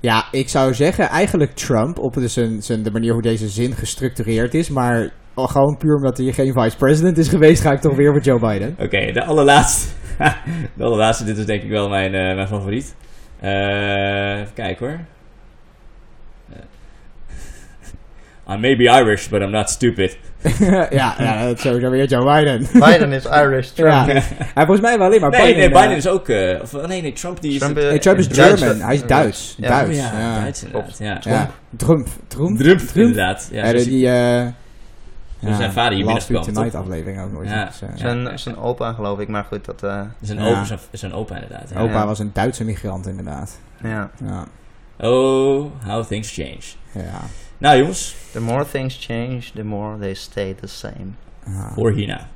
[SPEAKER 2] ja, ik zou zeggen eigenlijk Trump op de, zijn, zijn, de manier hoe deze zin gestructureerd is. Maar al gewoon puur omdat hij geen vice president is geweest, ga ik toch weer voor Joe Biden.
[SPEAKER 1] Oké, de allerlaatste. de allerlaatste, dit is denk ik wel mijn, eh, mijn favoriet. Eh, even kijken hoor. Eh. I may be Irish, but I'm not stupid.
[SPEAKER 2] ja, ja, dat is sowieso weer Joe Biden.
[SPEAKER 3] Biden is Irish, Trump.
[SPEAKER 2] ja. Hij volgens mij wel alleen maar
[SPEAKER 1] Nee,
[SPEAKER 2] Biden.
[SPEAKER 1] nee, Biden is ook... eh, of, nee, nee, Trump die is...
[SPEAKER 3] Trump,
[SPEAKER 2] nee, Trump is. German, hij is Duits.
[SPEAKER 3] Ja.
[SPEAKER 2] Duits.
[SPEAKER 1] ja,
[SPEAKER 2] ja.
[SPEAKER 1] Duits inderdaad.
[SPEAKER 2] Ja, Trump. Trump.
[SPEAKER 1] Trump, inderdaad. Ja,
[SPEAKER 2] Ja,
[SPEAKER 1] zo
[SPEAKER 2] de-
[SPEAKER 1] zie-
[SPEAKER 2] die, eh,
[SPEAKER 1] Toen zijn vader hier
[SPEAKER 2] Last Week
[SPEAKER 1] binnenkwam,
[SPEAKER 2] Tonight
[SPEAKER 1] toch?
[SPEAKER 2] aflevering ook nooit
[SPEAKER 1] Ja.
[SPEAKER 2] gezien. Ja.
[SPEAKER 3] Zijn, zijn opa geloof ik, maar goed, dat... eh,
[SPEAKER 1] Zijn,
[SPEAKER 2] Ja.
[SPEAKER 1] opa, zijn, zijn opa inderdaad. ja.
[SPEAKER 2] Opa
[SPEAKER 3] Ja.
[SPEAKER 2] was een Duitse migrant inderdaad.
[SPEAKER 3] ja.
[SPEAKER 2] Ja.
[SPEAKER 1] Oh, how things change.
[SPEAKER 2] Ja.
[SPEAKER 1] Nou jongens,
[SPEAKER 3] The more things change, the more they stay the same.
[SPEAKER 2] Ja.
[SPEAKER 1] voor hierna.